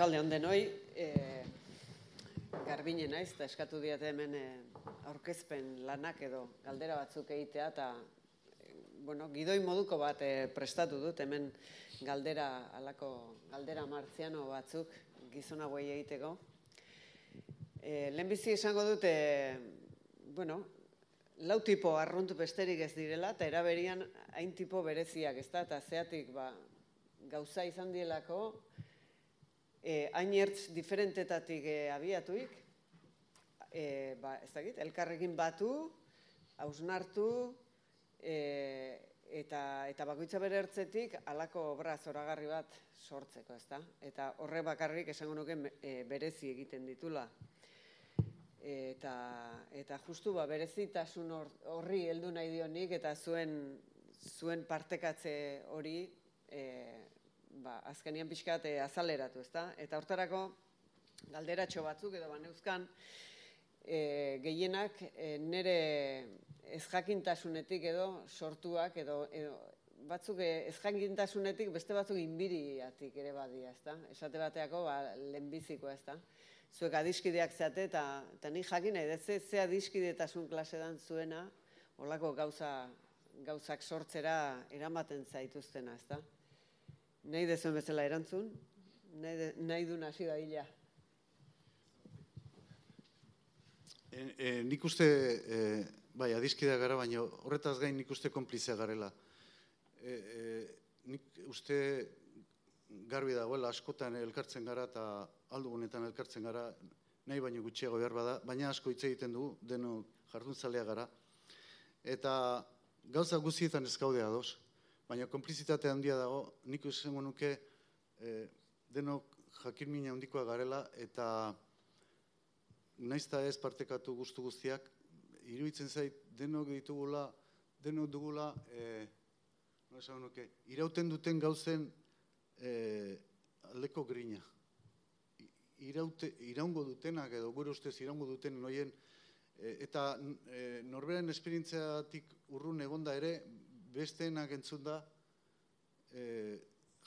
Arratxalde honden hoi, e, garbine naiz, eta eskatu diate hemen e, aurkezpen lanak edo galdera batzuk egitea, eta e, bueno, gidoi moduko bat e, prestatu dut, hemen galdera, alako galdera martziano batzuk gizona guai egiteko. E, lehenbizi esango dut, e, bueno, lau tipo arruntu besterik ez direla, eta eraberian hain tipo bereziak ez da, eta zeatik ba, gauza izan dielako, eh, ainertz diferentetatik eh, abiatuik, eh, ba, ez dakit, elkarrekin batu, hausnartu, eh, eta, eta bakoitza bere ertzetik alako obra zoragarri bat sortzeko, ez da? Eta horre bakarrik esango nuke e, berezi egiten ditula. Eta, eta justu ba, berezitasun horri heldu nahi dionik eta zuen, zuen partekatze hori e, ba, azkenian pixkat e, azaleratu, ezta? Eta hortarako galderatxo batzuk edo baneuzkan e, gehienak e, nire ezjakintasunetik edo sortuak edo, edo batzuk ezjakintasunetik beste batzuk inbiriatik ere badia, ezta? Esate bateako ba, lehenbiziko, ezta? Zuek adiskideak zeate eta, eta ni jakin nahi, ze, ze adiskidetasun klase zuena, olako gauza, gauzak sortzera eramaten zaituztena, ezta? Nahi dezuen bezala erantzun, nahi, de, nahi du nasi da hila. E, e, nik uste, e, bai, adiskidea gara, baina horretaz gain nik uste konplizea garela. E, e, nik uste garbi dagoela askotan elkartzen gara eta aldugunetan elkartzen gara, nahi baino gutxiago behar bada, baina asko hitz egiten du, deno jarduntzalea gara. Eta gauza guztietan ez gaudea doz baina konplizitate handia dago, nik izango nuke e, denok jakin mina handikoa garela eta naizta ez partekatu guztu guztiak, iruditzen zait denok ditugula, denok dugula, e, no nuke, irauten duten gauzen e, aldeko grina. Iraute, iraungo dutenak edo gure ustez iraungo duten noien, e, eta e, norberen esperientziatik urrun egonda ere, besteenak entzun da, e,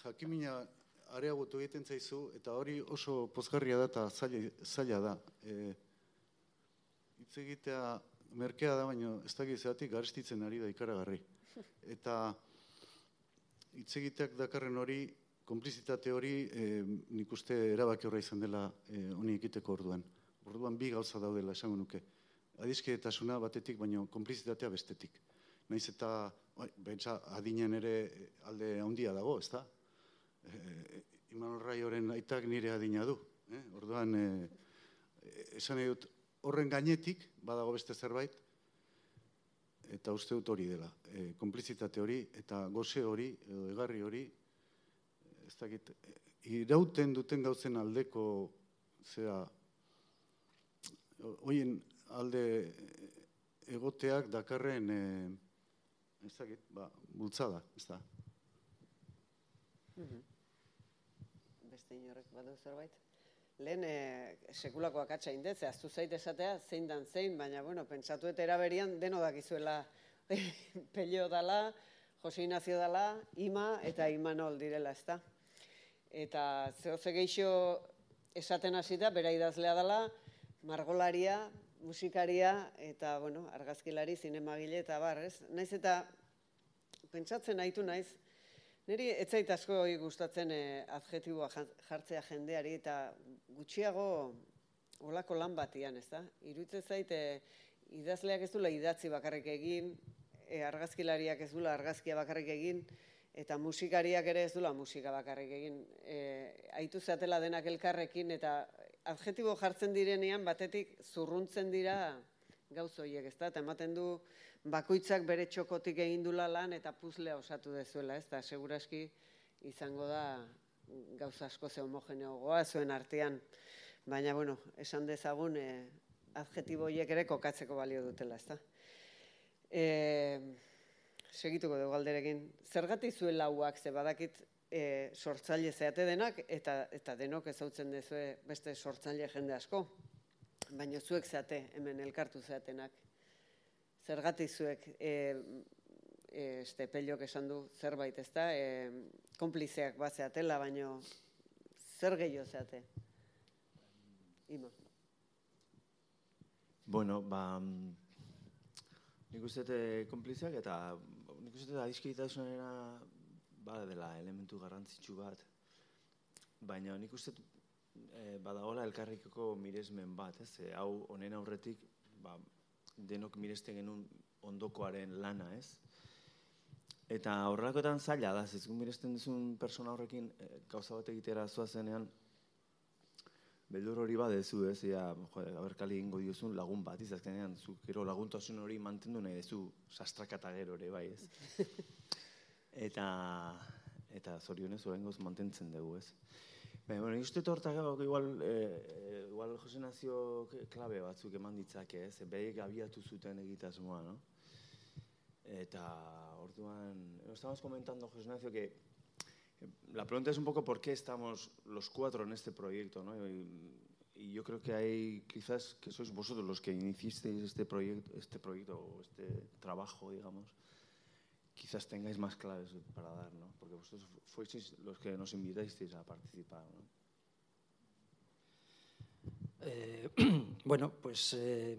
jakimina areagotu egiten zaizu, eta hori oso pozgarria da eta zaila, da. E, hitz egitea merkea da, baina ez da gizatik garestitzen ari da ikaragarri. Eta hitz egiteak dakarren hori, konplizitate hori, e, nik uste erabaki horra izan dela e, honi egiteko orduan. Orduan bi gauza daudela esango nuke. Adizkeetasuna batetik, baina konplizitatea bestetik naiz eta bai, bentsa adinen ere alde handia dago, ezta? Eh, Imanol Raioren aitak nire adina du, eh? Orduan eh, esan dut horren gainetik badago beste zerbait eta uste dut hori dela. Eh, konplizitate hori eta goze hori edo egarri hori ez dakit irauten duten gauzen aldeko zera hoien alde egoteak dakarren eh, ez dakit, ba, bultzada, ez da. Mhm. Beste inorrek badu zerbait. Lehen e, sekulako akatsa indez, aztu zait esatea, zein dan zein, baina, bueno, pentsatu eta eraberian deno dakizuela pelio dala, Jose Inazio dala, Ima eta Imanol direla, ez da. Eta zehoze geixo esaten hasita, bera idazlea dela, margolaria, musikaria eta bueno, argazkilari zinemagile eta bar, ez? Naiz eta pentsatzen nahitu naiz niri ez zait asko gustatzen eh, adjetiboa jartzea jendeari eta gutxiago olako lan batian, ez da? Iruditzen zait eh, idazleak ez dula idatzi bakarrik egin, eh, argazkilariak ez dula argazkia bakarrik egin, eta musikariak ere ez dula musika bakarrik egin. E, aitu zatela denak elkarrekin eta adjetibo jartzen direnean batetik zurruntzen dira gauz horiek, ezta? Eta ematen du bakoitzak bere txokotik egin dula lan eta puzlea osatu dezuela, ezta? Seguraski izango da gauza asko ze homogeneogoa zuen artean. Baina, bueno, esan dezagun eh, adjetibo horiek ere kokatzeko balio dutela, ezta? Eh, segituko dugu galderekin. Zergatik zuen lauak, ze badakit e, sortzaile zeate denak, eta, eta denok ezautzen dezue beste sortzaile jende asko. Baina zuek zeate, hemen elkartu zeatenak. Zergatik zuek, e, e, este esan du zerbait, ez da, e, konplizeak bat zeatela, baina zer gehiago zeate? Ima. Bueno, ba, nik uste dut konplizak eta nik uste dut adizkitasunera ba, dela elementu garrantzitsu bat. Baina nik uste e, badagoela elkarrikoko miresmen bat, ez? E, hau honen aurretik ba, denok miresten genuen ondokoaren lana, ez? Eta horrelakoetan zaila da, ez miresten duzun persona horrekin e, gauza bat egitera zoazenean, beldur hori badezu, ez, ja, jode, aberkali ingo diozun lagun bat, izazkenean, zu, gero laguntasun hori mantendu nahi dezu sastrakata gero ere, bai, ez. eta, eta zorionez, horrengoz mantentzen dugu, ez. Baina, bueno, uste tortak igual, eh, igual Jose Nazio klabe batzuk eman ditzake, ez, behik abiatu zuten egitasmoa, no? Eta, orduan, estamos comentando, Jose Ignacio, que la pregunta es un poco por qué estamos los cuatro en este proyecto, ¿no? Y, y, yo creo que hay quizás que sois vosotros los que iniciasteis este proyecto, este proyecto o este trabajo, digamos, quizás tengáis más claves para dar, ¿no? Porque vosotros fuisteis los que nos invitasteis a participar, ¿no? Eh, bueno, pues eh,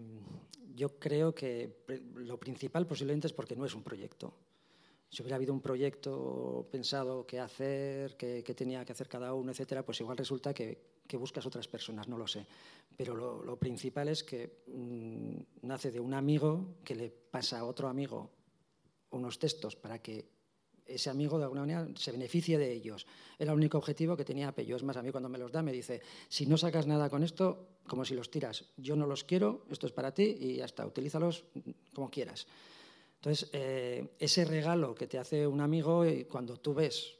yo creo que lo principal posiblemente es porque no es un proyecto si hubiera habido un proyecto pensado qué hacer, qué, tenía que hacer cada uno, etcétera, pues igual resulta que, buscas otras personas, no lo sé. Pero lo, principal es que mm, nace de un amigo que le pasa a otro amigo unos textos para que ese amigo de alguna manera se beneficie de ellos. Era el único objetivo que tenía Pello. Es más, a mí cuando me los da me dice, si no sacas nada con esto, como si los tiras. Yo no los quiero, esto es para ti y ya está, utilízalos como quieras. Entonces, eh, ese regalo que te hace un amigo, y cuando tú ves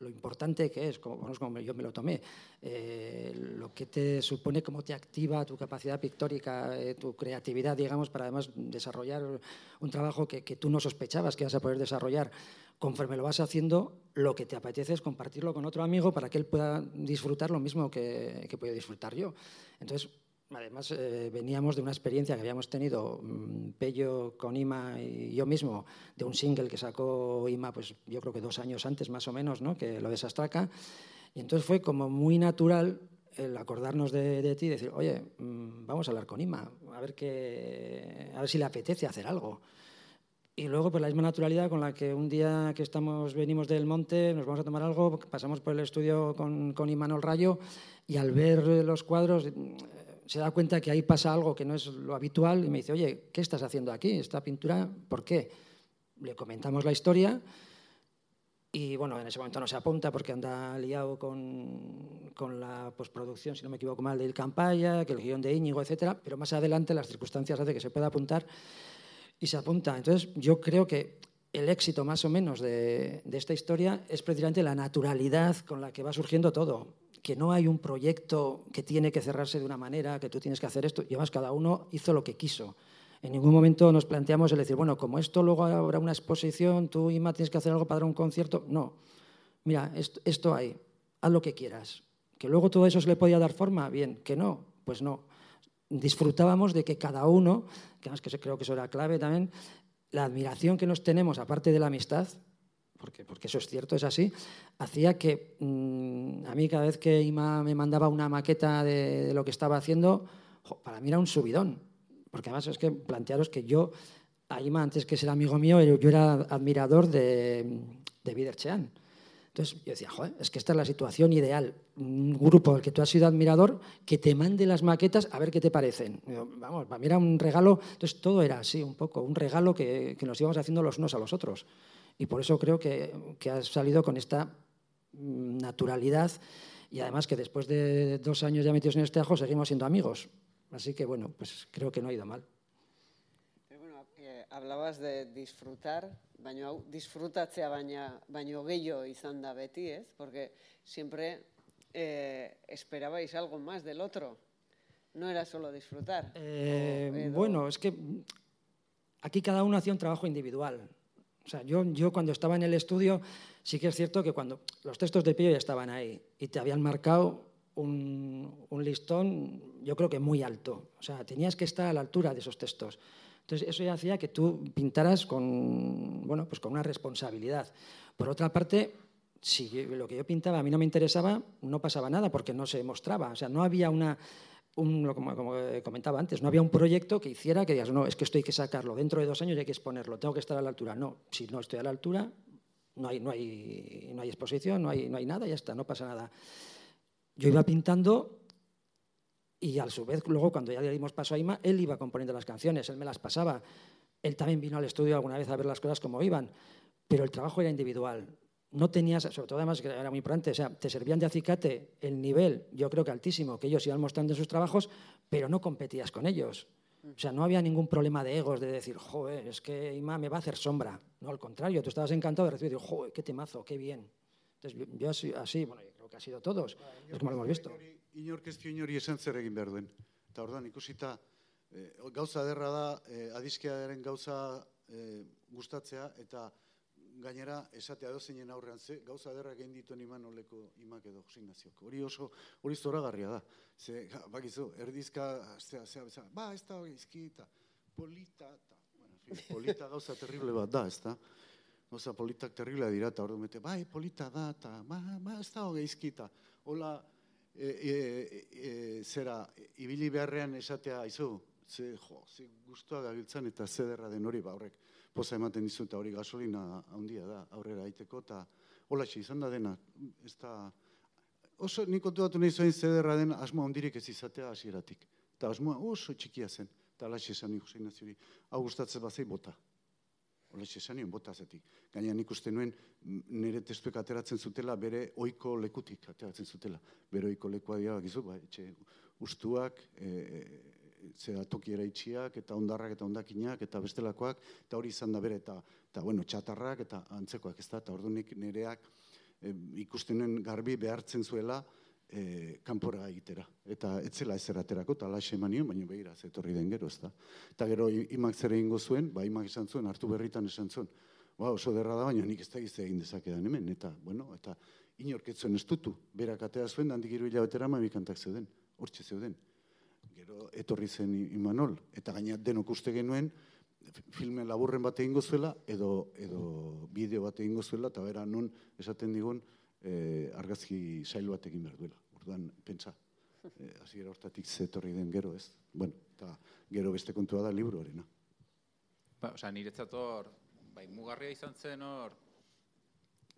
lo importante que es, como, como yo me lo tomé, eh, lo que te supone, cómo te activa tu capacidad pictórica, eh, tu creatividad, digamos, para además desarrollar un trabajo que, tú no sospechabas que vas a poder desarrollar. Conforme lo vas haciendo, lo que te apetece es compartirlo con otro amigo para que él pueda disfrutar lo mismo que, que puedo disfrutar yo. Entonces, Además, eh, veníamos de una experiencia que habíamos tenido mm, Pello con Ima y yo mismo, de un single que sacó Ima, pues yo creo que dos años antes más o menos, ¿no? que lo de Sastraca. Y entonces fue como muy natural el acordarnos de, ti y decir, oye, mm, vamos a hablar con Ima, a ver, qué, a ver si le apetece hacer algo. Y luego, pues la misma naturalidad con la que un día que estamos, venimos del monte, nos vamos a tomar algo, pasamos por el estudio con, con Imanol Rayo y al ver los cuadros se da cuenta que ahí pasa algo que no es lo habitual y me dice, oye, ¿qué estás haciendo aquí? ¿Esta pintura? ¿Por qué? Le comentamos la historia y bueno, en ese momento no se apunta porque anda liado con, con la postproducción, si no me equivoco mal, del Campaya, que el guion de Íñigo, etcétera, pero más adelante las circunstancias hacen que se pueda apuntar y se apunta. Entonces, yo creo que el éxito más o menos de, de esta historia es precisamente la naturalidad con la que va surgiendo todo que no hay un proyecto que tiene que cerrarse de una manera, que tú tienes que hacer esto, y además cada uno hizo lo que quiso. En ningún momento nos planteamos el decir, bueno, como esto luego habrá una exposición, tú, Ima, tienes que hacer algo para dar un concierto. No. Mira, esto, hay, haz lo que quieras. Que luego todo eso se le podía dar forma, bien, que no, pues no. Disfrutábamos de que cada uno, que además creo que eso era clave también, la admiración que nos tenemos, aparte de la amistad, porque, porque eso es cierto, es así, hacía que mm, a mí cada vez que Ima me mandaba una maqueta de, lo que estaba haciendo, para mí era un subidón. Porque además es que plantearos que yo, a Ima, antes que ser amigo mío, yo era admirador de, de Biderchean. Entonces yo decía, joder, es que esta es la situación ideal. Un grupo al que tú has sido admirador, que te mande las maquetas a ver qué te parecen. vamos, para mí era un regalo. Entonces todo era así, un poco, un regalo que, que nos íbamos haciendo los unos a los otros. Y por eso creo que, que has salido con esta mm, naturalidad y además que después de dos años ya metidos en este ajo seguimos siendo amigos. Así que bueno, pues creo que no ha ido mal. Pero bueno, eh, hablabas de disfrutar, baino hau, disfrutatzea baina, baino gehiago izan da beti, ¿ez? Porque siempre eh, esperabais algo más del otro. No era solo disfrutar. Eh, edo... Bueno, es que aquí cada uno hacía un trabajo individual. O sea, yo, yo cuando estaba en el estudio, sí que es cierto que cuando los textos de Pillo ya estaban ahí y te habían marcado un, un, listón, yo creo que muy alto. O sea, tenías que estar a la altura de esos textos. Entonces, eso ya hacía que tú pintaras con, bueno, pues con una responsabilidad. Por otra parte, si lo que yo pintaba a mí no me interesaba, no pasaba nada porque no se mostraba. O sea, no había una, un, como, como, comentaba antes, no había un proyecto que hiciera que digas, no, es que esto hay que sacarlo, dentro de dos años hay que exponerlo, tengo que estar a la altura. No, si no estoy a la altura, no hay, no hay, no hay exposición, no hay, no hay nada, ya está, no pasa nada. Yo iba pintando y a su vez, luego cuando ya le dimos paso a Ima, él iba componiendo las canciones, él me las pasaba. Él también vino al estudio alguna vez a ver las cosas como iban, pero el trabajo era individual no tenías, sobre todo además que era muy importante, o sea, te servían de acicate el nivel, yo creo que altísimo, que ellos iban mostrando en sus trabajos, pero no competías con ellos. O sea, no había ningún problema de egos, de decir, joder, es que Ima me va a hacer sombra. No, al contrario, tú estabas encantado de recibir, joder, qué temazo, qué bien. Entonces, yo así, así bueno, yo creo que ha sido todos, es como lo hemos visto. Inork ez inori esan zer egin behar duen. Eta orduan, ikusita, eh, gauza derra da, eh, adizkearen gauza eh, gustatzea, eta gainera esatea dozeinen aurrean ze gauza derra egin dituen iman oleko imak edo Jose Hori oso hori zoragarria da. Ze bakizu erdizka zea zea zea ba ez da gaizki eta polita ta bueno, fin, polita gauza terrible bat da, ezta? Gauza politak terrible dira ta ordu mete bai polita da ta ba ba ez da gaizki ta. Hola e, e, e, zera ibili beharrean esatea aizu ze jo, ze gustoa gabiltzan eta zederra den hori ba horrek poza ematen dizu hori gasolina handia da aurrera aiteko eta holatxe izan da dena ez da oso nik kontuatu nahi zuen zederra den asmo handirik ez izatea hasieratik eta asmoa oso txikia zen eta alaxe esan nik Jose Ignaziori hau gustatzen bazei bota Olaxe esan nion bota zetik. Gaina nik uste nuen nire testuek ateratzen zutela bere oiko lekutik ateratzen zutela. Bere oiko lekua dira, gizu, ba, etxe ustuak, e, zera toki itxiak, eta ondarrak eta ondakinak, eta bestelakoak, eta hori izan da bere, eta, eta bueno, txatarrak, eta antzekoak, ez da, eta ordunik nereak e, ikustenen garbi behartzen zuela e, kanpora egitera. Eta etzela ez eraterako, eta alaxe eman baina behira, zetorri den gero, ez da. Eta gero imak zer egingo zuen, ba imak esan zuen, hartu berritan esan zuen, ba oso derra da, baina nik ez da egin dezakedan hemen, eta, bueno, eta inorketzen ez dutu, berak atea zuen, handik iru hilabetera mamikantak zeuden, hortxe zeuden gero etorri zen Imanol, eta gaina denok uste genuen, filme laburren bat egingo zuela, edo, edo bideo bat egingo zuela, eta bera nun esaten digun e, argazki sail bat egin behar duela. Orduan, pentsa, e, hasiera hortatik zetorri den gero, ez? Bueno, eta gero beste kontua da liburu horrena. Ba, osea, niretzat hor, bai, mugarria izan zen hor,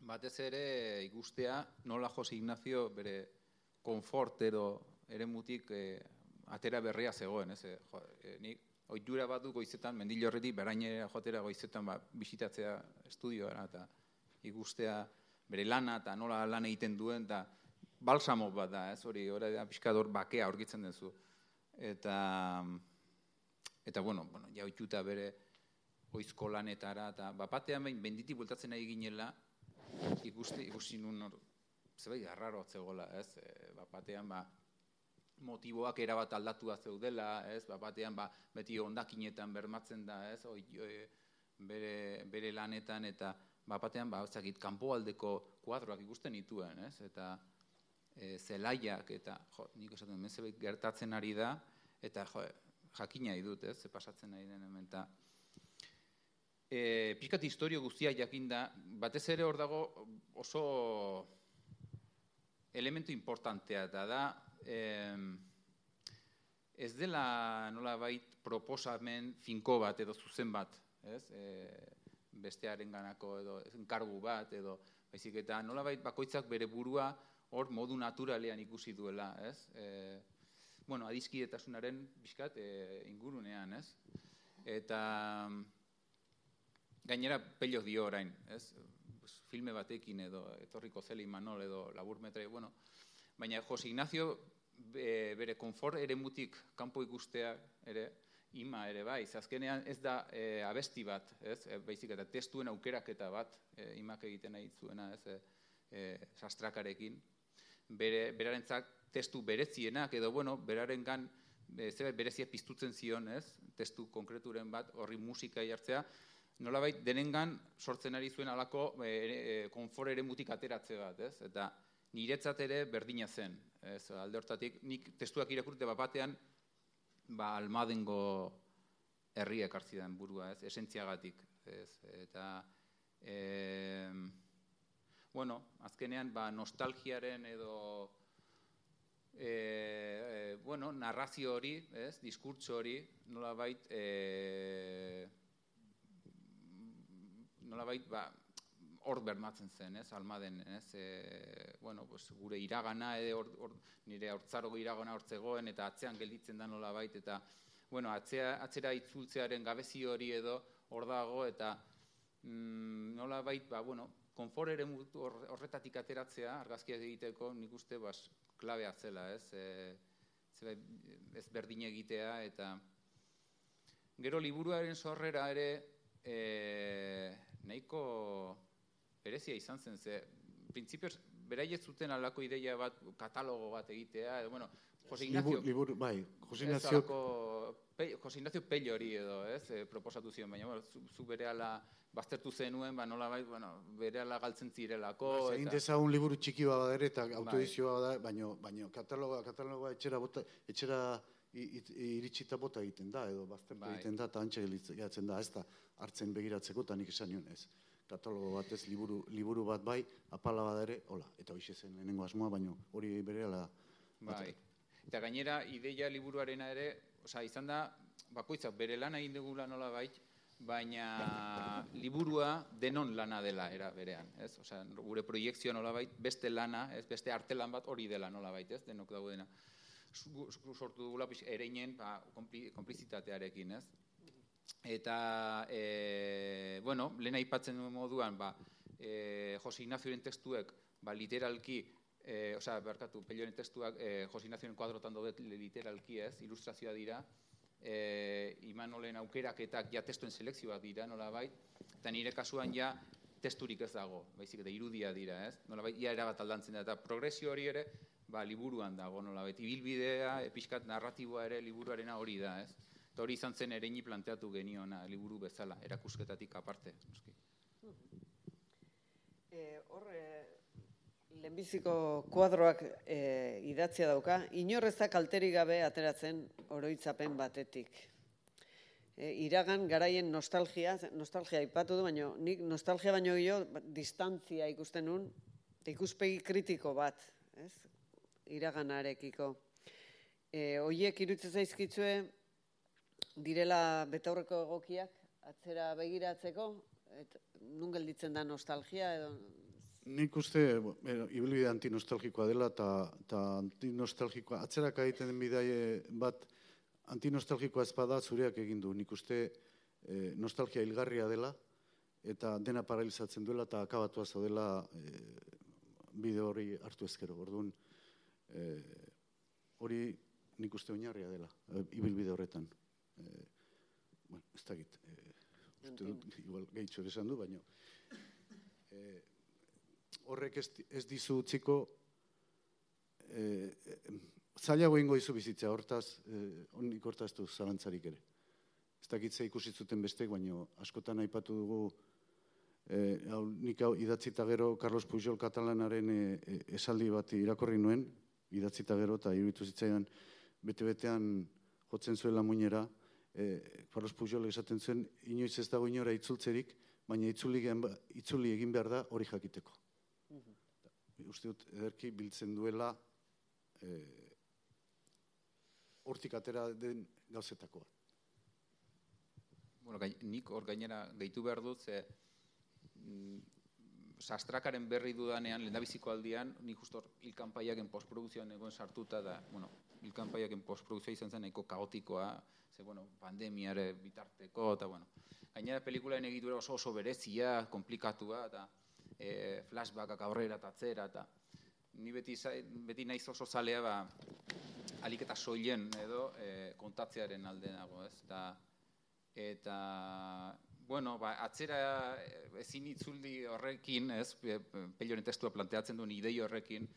batez ere ikustea nola Jose Ignacio bere konfort edo ere mutik eh, atera berria zegoen, ez? Jo, e, nik ohitura bat goizetan mendilorretik berainera joatera goizetan ba bisitatzea estudioa eta ikustea bere lana eta nola lan egiten duen eta balsamo bat da, ez? Hori ora da pizkador bakea aurkitzen duzu. Eta eta bueno, bueno, ja ohituta bere oizko lanetara eta bapatean bain benditi bultatzen nahi ginela ikusti ikusi nun zerbait arraro zegoela, ez? E, bapatean ba motiboak erabat aldatua zeudela, ez? Ba, batean ba, beti hondakinetan bermatzen da, ez? Oi, e, bere, bere lanetan eta ba, batean ba, ezakit, kanpoaldeko kuadroak ikusten dituen, ez? Eta e, zelaiak eta jo, nik esaten dut, gertatzen ari da eta jo, jakina dut, ez? Ze pasatzen ari den hemen ta E, pixkat historio guztia jakinda, batez ere hor dago oso elementu importantea da da eh, ez dela nola bait proposamen finko bat edo zuzen bat, ez? E, bestearen ganako edo enkargu bat edo baizik eta nola bait bakoitzak bere burua hor modu naturalean ikusi duela, ez? E, bueno, adizkidetasunaren bizkat e, ingurunean, ez? Eta gainera pello dio orain, ez? filme batekin edo etorriko zeli manol edo labur metre, bueno, baina Jose Ignacio bere konfort ere mutik kanpo ikustea ere ima ere bai, azkenean ez da e, abesti bat, ez? E, baizik eta testuen aukeraketa bat e, imak egiten nahi zuena, ez? E, e, sastrakarekin. Bere, berarentzak testu berezienak edo bueno, berarengan e, zebe berezia piztutzen zion, ez? Testu konkreturen bat horri musika jartzea, nolabait denengan sortzen ari zuen alako e, e, konfort ere mutik ateratze bat, ez? Eta niretzat ere berdina zen. Ez, alde hortatik, nik testuak irakurte bapatean, ba, almadengo herri ekartzi den burua, ez, esentziagatik. Ez, eta, e, bueno, azkenean, ba, nostalgiaren edo, e, e, bueno, narrazio hori, ez, diskurtso hori, nola bait, e, nola bait, ba, hor bermatzen zen, ez, almaden, ez, e, bueno, pues, gure iragana, edo or, or, nire hortzaro iragana hortzegoen, eta atzean gelditzen da nola bait, eta, bueno, atzea, atzera itzultzearen gabezi hori edo hor dago, eta mm, nola bait, ba, bueno, konfor ere horretatik ateratzea, argazkia egiteko, nik uste, bas, klabea zela, ez, e, ez berdin egitea, eta gero liburuaren sorrera ere, e, nahiko berezia izan zen, ze, printzipioz, beraiet zuten alako ideia bat, katalogo bat egitea, edo, bueno, Jose Ignacio... Liburu, bai, Jose Ignacio... Pe, Jose Ignacio Pello hori edo, ez, e, proposatu zion, baina, bueno, zu, zu bere ala baztertu zenuen, ba, nola bai, bueno, bere ala galtzen zirelako... Ba, egin deza un liburu txiki bada ere, eta bai. autoedizioa bada, baina, baina kataloga, kataloga etxera, bota, etxera iritsita bota egiten da, edo baztertu bai. egiten da, eta antxe gelitzen da, ez da, hartzen begiratzeko, eta nik esan nion ez katalogo batez liburu, liburu bat bai, apala bat ere, hola, eta hoxe zen lehenengo asmoa, baino hori berehala. Bai. Eta gainera, ideia liburuarena ere, oza, izan da, bakoitzak bere lana egin dugula nola bai, baina liburua denon lana dela era berean, ez? Osea, gure proiektzioa nola beste lana, ez beste artelan bat hori dela nola ez? Denok daudena. Sortu dugula ereinen ba, konplizitatearekin, ez? Eta, e, bueno, lehen aipatzen duen moduan, ba, e, Jose Ignazioen testuek, ba, literalki, e, osea, berkatu, pelioen testuak, e, Jose Ignazioen kuadrotan daudet literalki ez, ilustrazioa dira, e, Imanolen aukeraketak ja testuen selekzioa dira, nola bai, eta nire kasuan ja testurik ez dago, baizik eta irudia dira, ez? Nola bai, ia erabat aldantzen da, eta progresio hori ere, ba, liburuan dago, nola bai, ibilbidea, episkat narratiboa ere liburuarena hori da, ez? Eta hori izan zen ereini planteatu geniona liburu bezala, erakusketatik aparte. E, hor, e, lehenbiziko kuadroak e, idatzia dauka, inorrezak kalterik gabe ateratzen oroitzapen batetik. E, iragan garaien nostalgia, nostalgia ipatu du, baina nik nostalgia baino gehiago distantzia ikusten nun, ikuspegi kritiko bat, ez? iraganarekiko. E, oiek irutzen zaizkitzue, direla betaurreko egokiak atzera begiratzeko et nun gelditzen da nostalgia edo Nik uste, bueno, ibilbide antinostalgikoa dela eta ta antinostalgikoa, atzerak egiten den bidaie bat antinostalgikoa ezpada zureak egin du. Nik uste e, nostalgia hilgarria dela eta dena paralizatzen duela eta akabatua zaudela e, bide hori hartu ezkero. Orduan, e, hori nik uste oinarria dela, e, ibilbide horretan eh, bueno, ez da git, eh, uste dut, igual gehitxo esan du, baina eh, horrek ez, ez dizu utziko eh, zaila ingo izu bizitza, hortaz, eh, onik hortaz du zalantzarik ere. Ez da gitza ikusitzuten bestek, baina askotan aipatu dugu eh, hau, nik hau idatzita gero Carlos Pujol katalanaren eh, esaldi bat irakorri nuen, idatzita gero eta iruditu zitzaidan bete-betean jotzen zuela muinera, e, Carlos Pujol esaten zuen, inoiz ez dago inora itzultzerik, baina itzuli, ba, itzuli egin behar da hori jakiteko. Mm Uste dut, ederki biltzen duela e, hortik atera den gauzetakoa. Bueno, gai, nik hor gainera gehitu behar dut, ze mm, sastrakaren berri dudanean, lehendabiziko aldian, nik justo hilkanpaiaken postprodukzioan egoen sartuta da, bueno, hilkanpaiaken postprodukzioa izan zen nahiko kaotikoa, ze, bueno, pandemiare bitarteko, eta, bueno, gainera pelikulaen egitura oso oso berezia, komplikatua, eta e, flashbackak aurrera eta atzera, eta ni beti, beti naiz oso zalea, ba, alik eta soilen edo e, kontatzearen alde nago, ez? Eta, eta bueno, ba, atzera ezin itzuldi horrekin, ez? Pelioren testua planteatzen duen idei horrekin,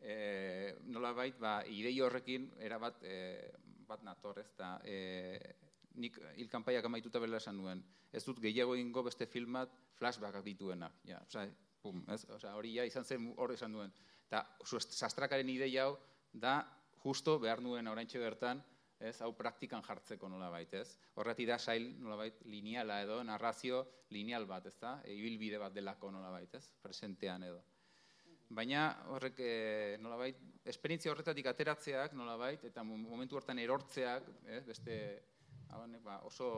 e, nola bait, ba, idei horrekin, erabat, e, bat nator, ez da, e, nik hilkanpaiak amaituta bela esan nuen, ez dut gehiago ingo beste filmat flashbackak dituena, ja, oza, pum, ez, oza, hori ja izan zen hori esan duen, eta sastrakaren ideia hau da, justo behar nuen oraintxe bertan, ez, hau praktikan jartzeko nolabait, ez? Horretik da sail nolabait lineala edo narrazio lineal bat, ez da? Ibilbide bat delako nolabait, ez? Presentean edo. Baina horrek e, nolabait, esperientzia horretatik ateratzeak nolabait, eta momentu hortan erortzeak, ez? Beste, abane, ba, oso,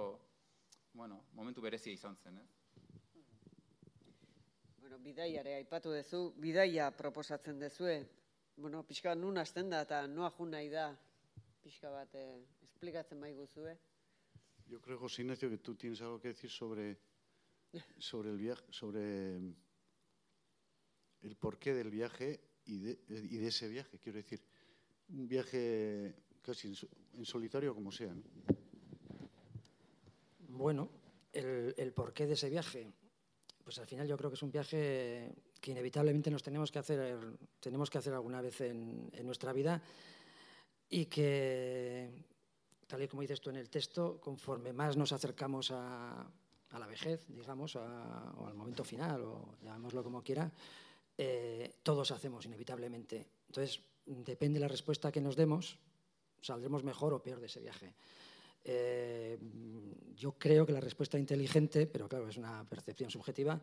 bueno, momentu berezia izan zen, ez? Bueno, bidaiare aipatu duzu, bidaia proposatzen dezue. Bueno, pixka nun hasten da eta noa jun nahi da pixka bat eh, esplikatzen bai guzue. Yo creo, José Ignacio, que tú tienes algo que decir sobre, sobre el viaje, sobre el porqué del viaje y de, ese viaje. Quiero decir, un viaje casi en, en solitario como sea. ¿no? Bueno, el, el porqué de ese viaje. Pues al final yo creo que es un viaje que inevitablemente nos tenemos que hacer, tenemos que hacer alguna vez en, nuestra vida y que, tal y como dices tú en el texto, conforme más nos acercamos a, la vejez, digamos, o al momento final, o llamémoslo como quiera, eh, todos hacemos inevitablemente. Entonces, depende de la respuesta que nos demos, saldremos mejor o peor de ese viaje. Eh, yo creo que la respuesta inteligente, pero claro, es una percepción subjetiva,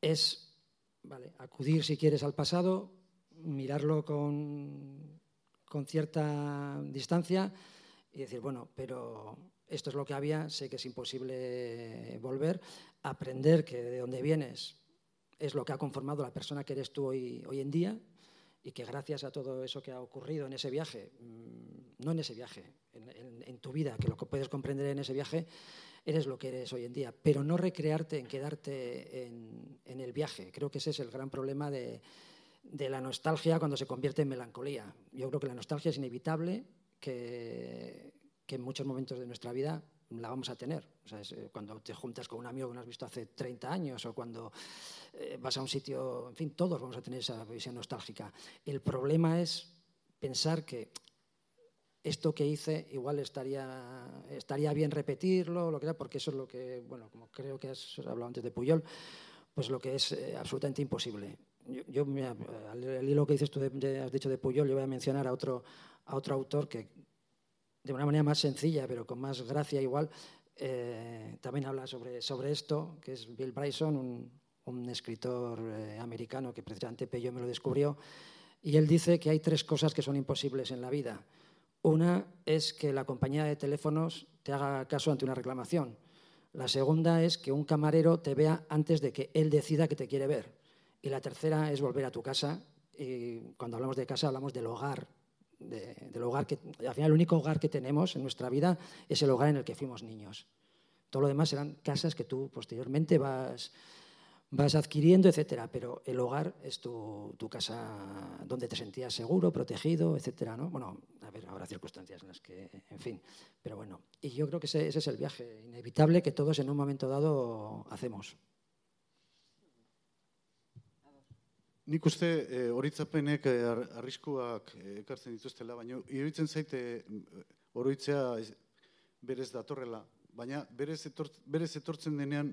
es vale, acudir si quieres al pasado, mirarlo con, con cierta distancia y decir, bueno, pero esto es lo que había, sé que es imposible volver, aprender que de dónde vienes es lo que ha conformado la persona que eres tú hoy, hoy en día y que gracias a todo eso que ha ocurrido en ese viaje, mm, no en ese viaje, en, tu vida, que lo que puedes comprender en ese viaje, eres lo que eres hoy en día, pero no recrearte en quedarte en, el viaje. Creo que ese es el gran problema de, la nostalgia cuando se convierte en melancolía. Yo creo que la nostalgia es inevitable, que en muchos momentos de nuestra vida la vamos a tener. O sea, es, eh, cuando te juntas con un amigo que no has visto hace 30 años o cuando eh, vas a un sitio, en fin, todos vamos a tener esa visión nostálgica. El problema es pensar que esto que hice igual estaría, estaría bien repetirlo, lo que sea, porque eso es lo que, bueno, como creo que has hablado antes de Puyol, pues lo que es eh, absolutamente imposible. Yo, yo mira, al hilo que dices tú de, de, has dicho de Puyol, yo voy a mencionar a otro, a otro autor que de una manera más sencilla, pero con más gracia igual, eh, también habla sobre, sobre esto, que es Bill Bryson, un, escritor eh, americano que precisamente Pello me lo descubrió, y él dice que hay tres cosas que son imposibles en la vida. Una es que la compañía de teléfonos te haga caso ante una reclamación. La segunda es que un camarero te vea antes de que él decida que te quiere ver. Y la tercera es volver a tu casa. Y cuando hablamos de casa hablamos del hogar, de, del hogar que, al final el único hogar que tenemos en nuestra vida es el hogar en el que fuimos niños. Todo lo demás serán casas que tú posteriormente vas, vas adquiriendo, etcétera, pero el hogar es tu, tu, casa donde te sentías seguro, protegido, etcétera, ¿no? Bueno, a ver, habrá circunstancias en las que, en fin, pero bueno, y yo creo que ese, ese es el viaje inevitable que todos en un momento dado hacemos. Nik uste e, horitzapenek e, arriskuak e, ekartzen dituztela, baina iruditzen zaite oroitzea berez datorrela, baina berez, etort, berez etortzen denean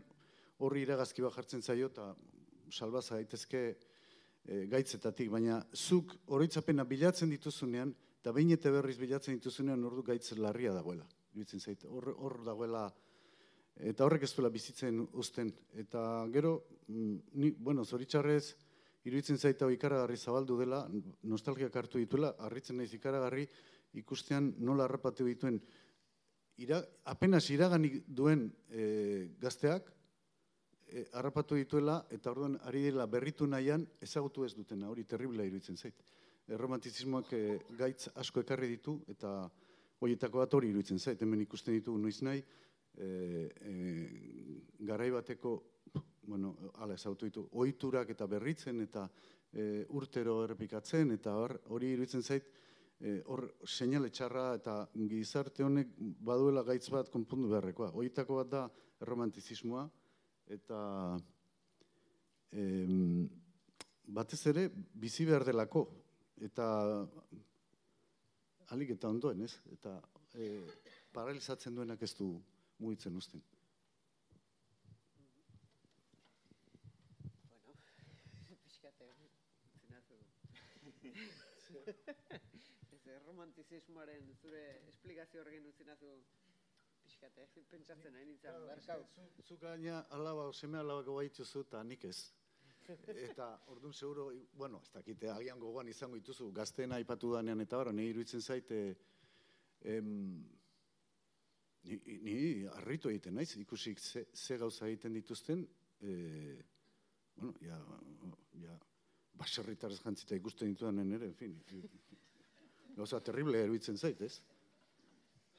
horri iragazki bat jartzen zaio eta salbaza daitezke e, gaitzetatik, baina zuk oroitzapena bilatzen dituzunean eta behin eta berriz bilatzen dituzunean ordu gaitz larria dagoela. Iruditzen zaite, hor, hor dagoela eta horrek ez duela bizitzen uzten. Eta gero, mm, ni, bueno, zoritxarrez, iruditzen zaita ikaragarri zabaldu dela, nostalgiak hartu dituela, harritzen naiz ikaragarri ikustean nola harrapatu dituen. Ira, apenas iraganik duen e, gazteak e, harrapatu dituela eta orduan ari dela berritu nahian ezagutu ez dutena, hori terriblea iruditzen zait. Erromantizismoak e, gaitz asko ekarri ditu eta horietako bat hori iruditzen zait, hemen ikusten ditu noiz nahi, e, e, garai bateko bueno, ala ezautu ditu, oiturak eta berritzen eta e, urtero errepikatzen eta hor, hori iruditzen zait, e, hor seinale txarra eta gizarte honek baduela gaitz bat konpundu beharrekoa. Horietako bat da romantizismoa eta e, batez ere bizi behar delako eta alik eta ondoen, ez? Eta e, paralizatzen duenak ez du mugitzen uzten. Ze romantizismoaren zure esplikazio horrekin utzi nazu pixkate, pentsatzen nahi nintzen, barkau. Zu gaina alaba, seme alabako baituzu eta nik ez. Eta orduan seguro, bueno, ez dakite, agian gogoan izango dituzu, gazteena aipatu danean eta bara, nahi iruditzen zaite, em, ni, ni arritu egiten naiz, ikusik ze, ze gauza egiten dituzten, e, bueno, ja, ja, baserritarrez jantzita ikusten ditudanen ere, en fin, gauza terrible eruditzen zait, ez?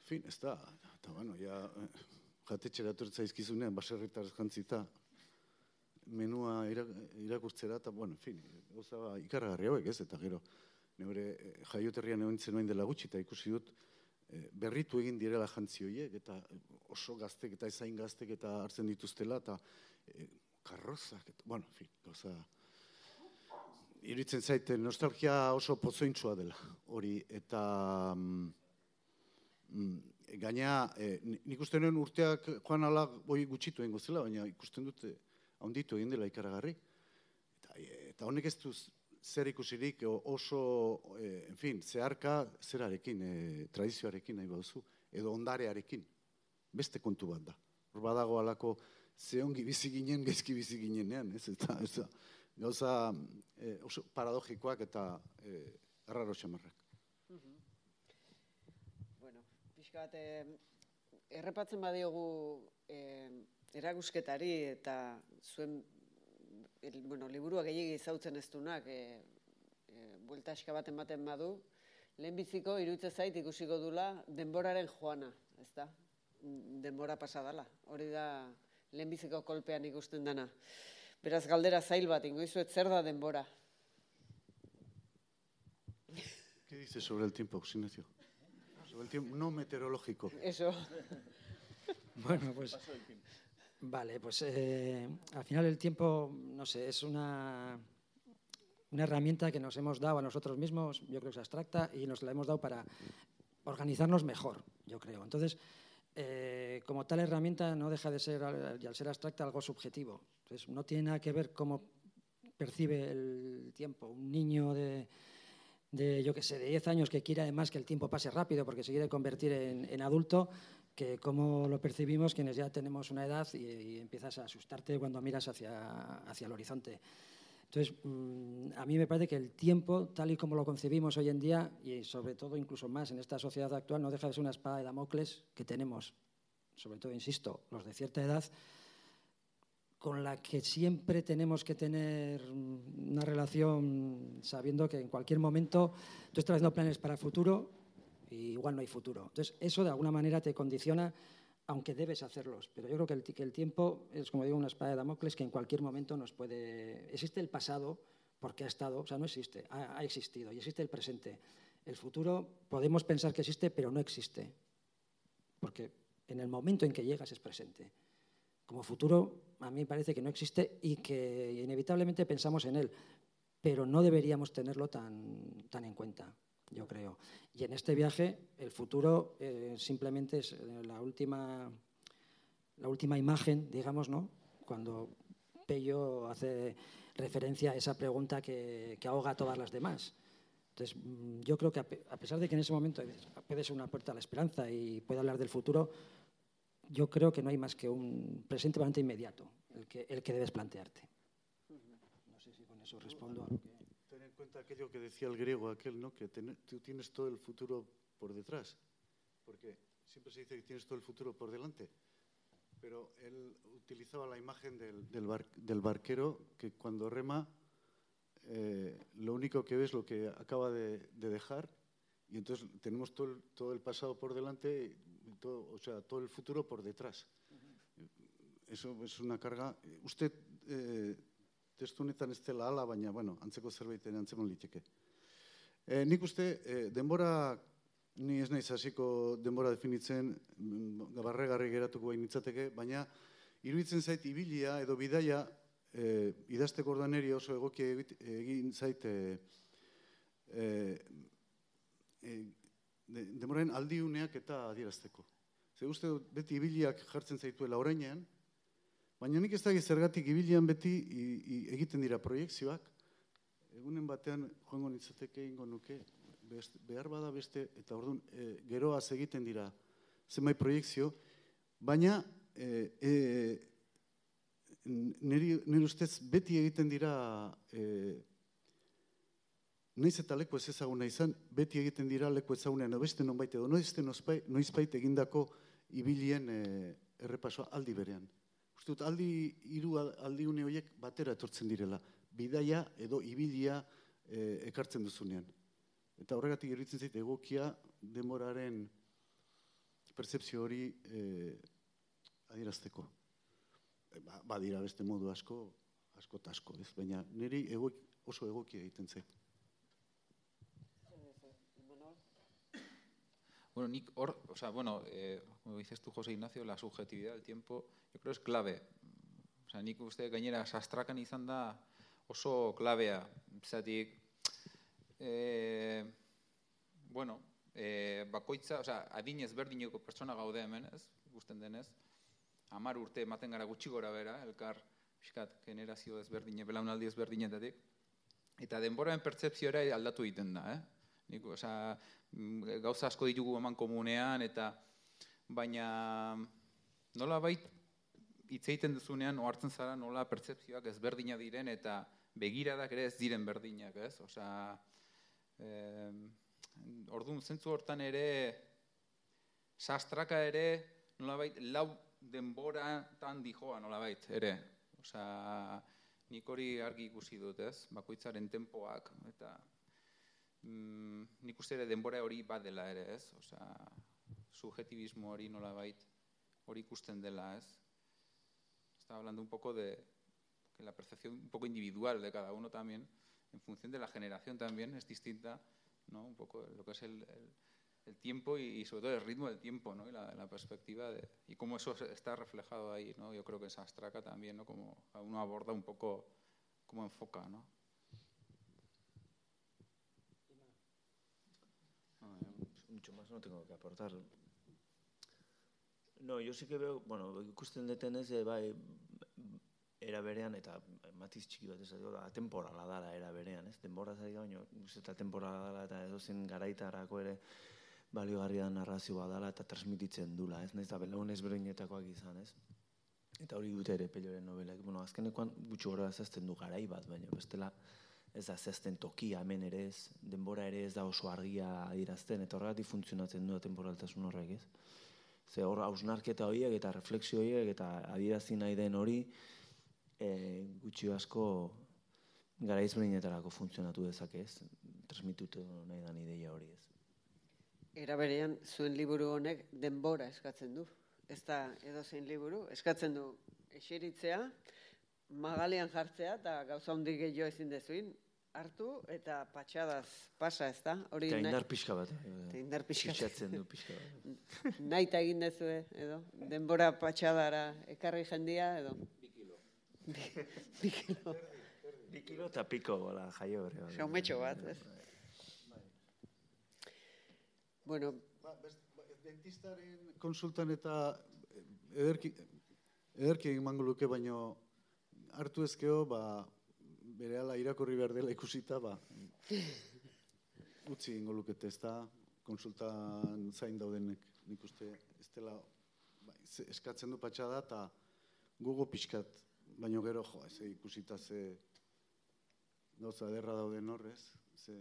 En fin, ez da, eta bueno, ja, jatetxera zaizkizunean, baserritarrez jantzita, menua ira, irakurtzera, eta, bueno, en fin, gauza ikarragarri hauek, ez? Eta gero, neure eh, jaioterrian egon zen dela gutxi, eta ikusi dut, eh, berritu egin direla jantzi horiek, eta oso gaztek eta ezain gaztek eta hartzen dituztela, eta e, karrozak, eta, bueno, en fin, gauza, iritzen zaite nostalgia oso pozointsua dela, hori, eta mm, mm, gaina, e, nik uste nuen urteak joan ala boi gutxitu egingo zela, baina ikusten dute handitu egin dela ikaragarri. Eta, eta honek ez du zer ikusirik oso, e, en fin, zeharka zerarekin, e, tradizioarekin nahi baduzu, edo ondarearekin, beste kontu bat da. Hor badago alako ze ongi bizi ginen, gaizki bizi ginenean, ez? Eta, ez da, gauza e, oso paradogikoak eta e, arraro xamarrak. Bueno, pixka bat, eh, errepatzen badiogu eh, erakusketari eta zuen el, bueno, liburua gehiagi zautzen ez dunak, eh, eh, buelta eska bat ematen badu, lehenbiziko irutze zait ikusiko dula denboraren joana, ez da? Denbora pasadala. Hori da lehenbiziko kolpean ikusten dana. Beraz, galdera zail bat, ingoizuet zer da denbora? ¿Qué dices sobre el tiempo, Ignacio? Sobre el tiempo no meteorológico. Eso. Bueno, pues. Vale, pues eh, al final el tiempo, no sé, es una, una herramienta que nos hemos dado a nosotros mismos, yo creo que es abstracta, y nos la hemos dado para organizarnos mejor, yo creo. Entonces, eh, como tal herramienta no deja de ser, y al ser abstracta, algo subjetivo. No tiene nada que ver cómo percibe el tiempo. Un niño de, de yo que sé, de 10 años que quiere además que el tiempo pase rápido porque se quiere convertir en, adulto, que cómo lo percibimos quienes ya tenemos una edad y, y empiezas a asustarte cuando miras hacia, hacia el horizonte. Entonces, mm, a mí me parece que el tiempo, tal y como lo concebimos hoy en día, y sobre todo incluso más en esta sociedad actual, no deja de ser una espada de Damocles que tenemos, sobre todo, insisto, los de cierta edad, con la que siempre tenemos que tener una relación sabiendo que en cualquier momento tú estás haciendo planes para el futuro y igual no hay futuro. Entonces, eso de alguna manera te condiciona, aunque debes hacerlos. Pero yo creo que el, tiempo es, como digo, una espada de Damocles que en cualquier momento nos puede... Existe el pasado porque ha estado, o sea, no existe, ha existido y existe el presente. El futuro podemos pensar que existe, pero no existe. Porque en el momento en que llegas es presente como futuro a mí parece que no existe y que inevitablemente pensamos en él, pero no deberíamos tenerlo tan, tan en cuenta, yo creo. Y en este viaje el futuro eh, simplemente es eh, la última, la última imagen, digamos, ¿no? Cuando Pello hace referencia a esa pregunta que, que ahoga a todas las demás. Entonces, mm, yo creo que a pe- a pesar de que en ese momento puede ser una puerta a la esperanza y puede hablar del futuro, yo creo que no hay más que un presente bastante inmediato, el que, el que debes plantearte. No sé si con eso respondo a lo que... Ten en cuenta aquello que decía el griego aquel, ¿no? Que ten- tú tienes todo el futuro por detrás. Porque siempre se dice que tienes todo el futuro por delante. Pero él utilizaba la imagen del, del, bar- del barquero que cuando rema eh, lo único que ve es lo que acaba de, de dejar y entonces tenemos todo el, todo el pasado por delante, todo, o sea, todo el futuro por detrás. Eso es una carga. Usted eh, testu honetan ez dela ala, baina, bueno, antzeko zerbaiten antzemon liteke. E, nik uste, e, denbora, ni ez naiz hasiko denbora definitzen, mm, barregarri geratuko bain nitzateke, baina iruditzen zait ibilia edo bidaia e, idazteko orduan oso egokia egin zait e, e, de, denboraren aldiuneak eta adierazteko. Ze uste dut beti ibiliak jartzen zaituela orainean, Baina nik ez dakit zergatik ibilian beti i, i, egiten dira proiekzioak. Egunen batean joango nitzateke ingo nuke best, behar bada beste, eta orduan, e, geroaz egiten dira zenbait proiektzio, baina e, e, niri, niri ustez beti egiten dira e, Noiz eta leku ez ezaguna izan, beti egiten dira leku ezagunean, beste nonbait edo, noizte noizbait egindako ibilien e, errepasoa aldi berean. Uste dut, aldi, hiru aldi une horiek batera etortzen direla. Bidaia edo ibilia e, ekartzen duzunean. Eta horregatik iruditzen zait egokia demoraren percepzio hori e, adierazteko. E, ba, badira beste modu asko, asko eta asko, ez? Baina niri egok, oso egokia egiten zait. Bueno, Nick, or, o sea, bueno, eh, como dices tú, José Ignacio, la subjetividad del tiempo, yo creo es clave. O sea, nik uste gainera sastrakan izan da oso klabea. Zatik, eh, bueno, eh, bakoitza, o sea, adin ezberdineko pertsona gaude hemen, ez, gusten denez, amar urte ematen gara gutxi gora bera, elkar, fiskat, generazio ezberdine, belaunaldi ezberdinetatik, eta denboraren pertsepzioa aldatu egiten da, eh? Nik, osea, mm, gauza asko ditugu eman komunean, eta baina nola bait hitz egiten duzunean ohartzen zara nola pertsepzioak ezberdina diren eta begiradak ere ez diren berdinak, ez? Osea, eh, orduan zentzu hortan ere sastraka ere nolabait lau denbora tan dijoa nolabait ere. Osea, nik hori argi ikusi dut, ez? Bakoitzaren tempoak eta mm, nik uste ere denbora hori badela ere, ez? Osea, subjetivismo hori nola bait, hori ikusten dela, ez? Estaba hablando un poco de que la percepción un poco individual de cada uno también, en función de la generación también, es distinta, ¿no? Un poco lo que es el, el, el tiempo y, y, sobre todo el ritmo del tiempo, ¿no? Y la, la perspectiva de, y cómo eso está reflejado ahí, ¿no? Yo creo que en Sastraca también, ¿no? Como uno aborda un poco cómo enfoca, ¿no? Mucho más no tengo que aportar. No, yo sí que veo, bueno, ikusten detenez, e, bai, era berean, eta matiz txiki bat ez da, temporala dala era berean, ez? Denbora zari baino, eta temporala dala, eta edo zen garaitarako ere baliogarria narrazioa dala, eta transmititzen dula, ez? Naiz da, belaun ezberdinetakoak izan, ez? Eta hori dute ere pelioren novelak. Bueno, azkenekoan gutxu gora ezazten du garai bat, baina bestela, ez da zehazten tokia hemen ere ez, denbora ere ez da oso argia adirazten, eta horregatik funtzionatzen du temporaltasun horrek ez. Ze hor hausnarketa horiek eta refleksio horiek eta adirazi nahi den hori e, gutxi asko gara izberinetarako funtzionatu dezake ez, transmitutu nahi den ideia hori ez. Era berean, zuen liburu honek denbora eskatzen du. Ez da edo zein liburu, eskatzen du eseritzea, magalean jartzea eta gauza hondik gehiago ezin dezuin, hartu eta patxadaz pasa, ez da? Hori eta indar pixka bat. Eta indar pixka bat. du pixka bat. Nahi eta egin dezue, edo? Denbora patxadara ekarri jendia, edo? Bi kilo. Bi kilo. Bi kilo eta piko, bola, jaio hori. Saumetxo bat, ez? Bueno, ba, ba, dentistaren konsultan eta ederki, ederki egin luke, baino hartu ezkeo, ba, bere ala irakurri behar dela ikusita, ba, utzi ingo lukete ez da, konsultan zain daudenek. Nik uste ez dela ba, eskatzen du patxada eta gugu pixkat, baino gero jo, ez ikusita ze gauza derra dauden horrez, ze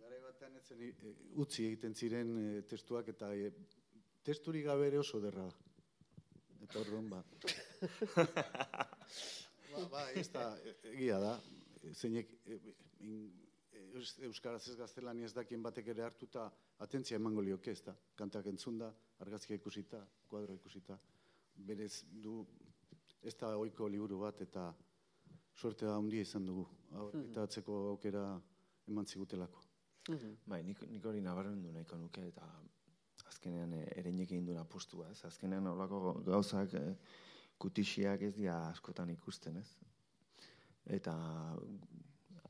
gara batean etzen e, utzi egiten ziren e, testuak eta e, testuri gabe ere oso derra Eta orduan, ba. ba, ba, ez da, egia da, zeinek, e, Euskaraz ez gaztelani ez dakien batek ere hartuta atentzia emango lioke ez da. Kantak entzunda, argazkia ikusita, kuadro ikusita. Berez du, ez da oiko liburu bat eta suerte da handia izan dugu. Mhm. Eta atzeko aukera eman zigutelako. Mm Bai, nik, nik hori nabarren du nahiko nuke eta azkenean eh, ereinek egin duen apustua, ez? Azkenean horlako gauzak e, kutixiak ez dira askotan ikusten, ez? Eta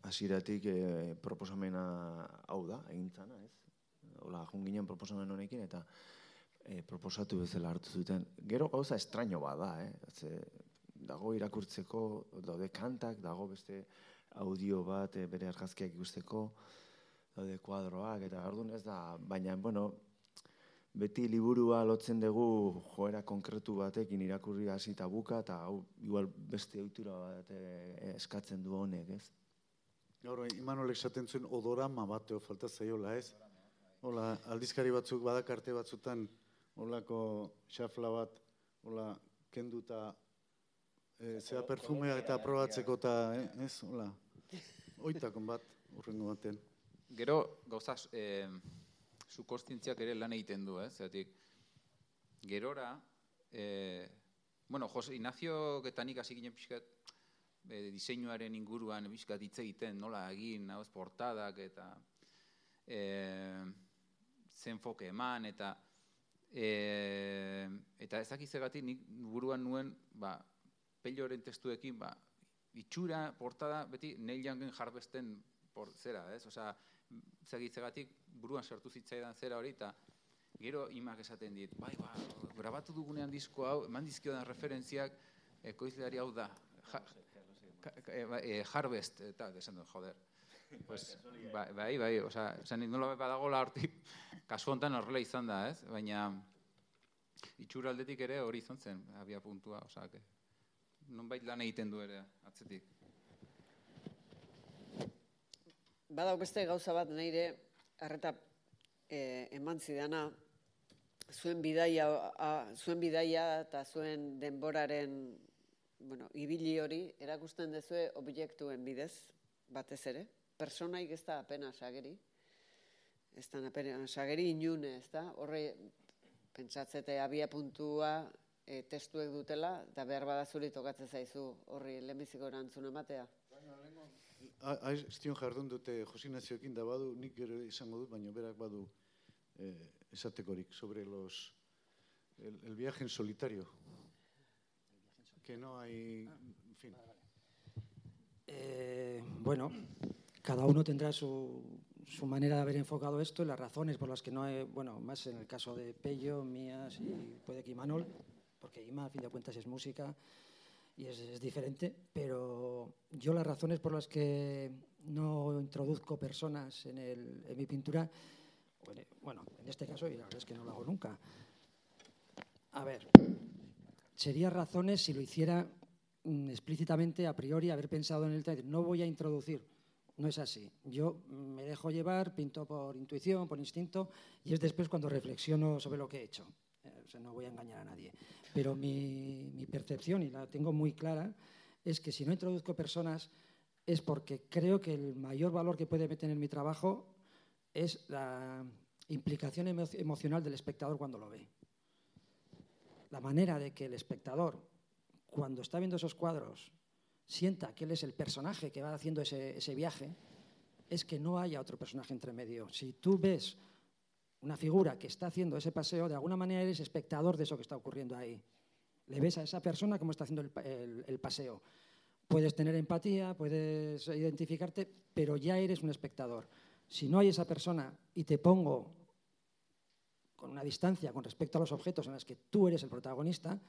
hasieratik e, proposamena hau da, egintzana, ez? Hola, junginen proposamen honekin eta e, proposatu bezala hartu zuten. Gero gauza estraño bada, eh? Ze, dago irakurtzeko, daude kantak, dago beste audio bat e, bere argazkiak ikusteko, daude kuadroak, eta orduan ez da, baina, bueno, beti liburua lotzen dugu joera konkretu batekin irakurri hasi eta buka, eta hau, igual beste ohitura bat e, eskatzen du honek, ez? Gaur, Imanolek esaten zuen odorama bateo falta zaiola, ez? Hola, aldizkari batzuk badakarte batzutan, holako xafla bat, hola, kenduta, e, zea perfumea eta probatzeko eta, eh, ez? Hola, oitakon bat, urrengo baten. Gero, gauza, eh, zu kostintziak ere lan egiten du, eh? Zeratik, gerora, eh, bueno, Jose Ignacio getanik hasi ginen pixkat, e, diseinuaren inguruan pixkat hitz egiten, nola egin, hau portadak eta e, zenfoke eman, eta e, eta ezakizegatik nik buruan nuen, ba, pelioren testuekin, ba, itxura, portada, beti neil jangen jarbesten por, zera, ez? Osa, ezagitzegatik buruan sartu zitzaidan zera hori, eta gero imak esaten dit, bai, ba, grabatu dugunean disko hau, eman dizkiodan referentziak, ekoizleari hau da, ja, e, harvest, eta desan dut, joder. Pues, bai, bai, bai, oza, esan nola badago la hortik, kasu hontan horrela izan da, ez? Baina, itxura aldetik ere hori izan zen, abia puntua, oza, que, non bait lan egiten du ere, atzetik. Badau beste gauza bat nire arreta e, eman zidana, zuen bidaia, a, zuen bidaia eta zuen denboraren bueno, ibili hori erakusten dezue objektuen bidez, batez ere. Personaik ez da apena sageri. Ez da apena sageri inune, ez da? Horre, pentsatzete abia puntua e, testuek dutela, eta behar badazuri tokatzen zaizu horri lehenbiziko erantzun ematea. Aiztion jardun dute Josinazioekin da badu, nik gero izango dut, baina berak badu eh, esatekorik sobre los, el, el viaje en solitario. Que no hay, en fin. Eh, bueno, cada uno tendrá su, su manera de haber enfocado esto y las razones por las que no hay, bueno, más en el caso de Pello, mías y puede que Imanol, porque Ima, a fin de cuentas, es música, y es, es, diferente, pero yo las razones por las que no introduzco personas en, el, en mi pintura, bueno, en este caso, y la verdad es que no lo hago nunca. A ver, sería razones si lo hiciera mm, explícitamente, a priori, haber pensado en el tema, no voy a introducir. No es así. Yo me dejo llevar, pinto por intuición, por instinto, y es después cuando reflexiono sobre lo que he hecho. Eh, o sea, no voy a engañar a nadie. Pero mi, percepción, y la tengo muy clara, es que si no introduzco personas es porque creo que el mayor valor que puede tener mi trabajo es la implicación emo emocional del espectador cuando lo ve. La manera de que el espectador, cuando está viendo esos cuadros, sienta que él es el personaje que va haciendo ese viaje, es que no haya otro personaje entre medio. Si tú ves una figura que está haciendo ese paseo, de alguna manera eres espectador de eso que está ocurriendo ahí. Le ves a esa persona cómo está haciendo el, paseo. Puedes tener empatía, puedes identificarte, pero ya eres un espectador. Si no hay esa persona y te pongo con una distancia con respecto a los objetos en los que tú eres el protagonista,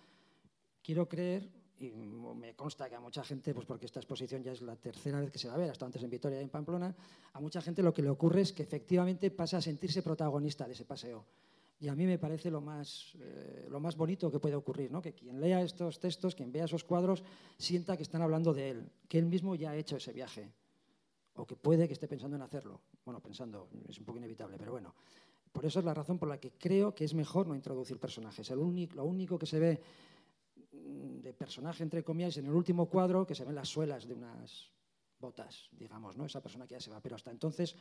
quiero creer, y me consta que a mucha gente, pues porque esta exposición ya es la tercera vez que se va a ver, hasta antes en Vitoria y en Pamplona, a mucha gente lo que le ocurre es que efectivamente pasa a sentirse protagonista de ese paseo. Y a mí me parece lo más, eh, lo más bonito que puede ocurrir, ¿no? que quien lea estos textos, quien vea esos cuadros, sienta que están hablando de él, que él mismo ya ha hecho ese viaje, o que puede que esté pensando en hacerlo. Bueno, pensando, es un poco inevitable, pero bueno. Por eso es la razón por la que creo que es mejor no introducir personajes. El único, lo único que se ve de personaje, entre comillas, en el último cuadro, que se ven las suelas de unas botas, digamos, ¿no? Esa persona que ya se va. Pero hasta entonces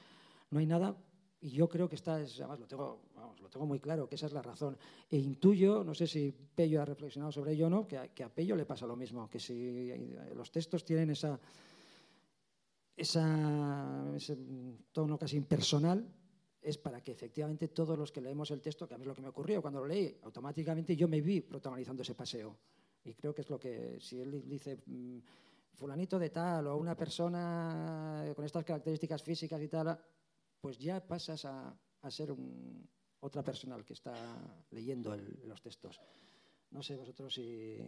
no hay nada y yo creo que está, es, además lo tengo, lo tengo muy claro, que esa es la razón. E intuyo, no sé si Pello ha reflexionado sobre ello o no, que a, que a Pello le pasa lo mismo, que si los textos tienen esa, esa, ese tono casi impersonal, es para que efectivamente todos los que leemos el texto, que a mí es lo que me ocurrió cuando lo leí, automáticamente yo me vi protagonizando ese paseo. Y creo que es lo que, si él dice mm, fulanito de tal o una persona con estas características físicas y tal, pues ya pasas a, a ser un, otra persona que está leyendo los textos. No sé vosotros si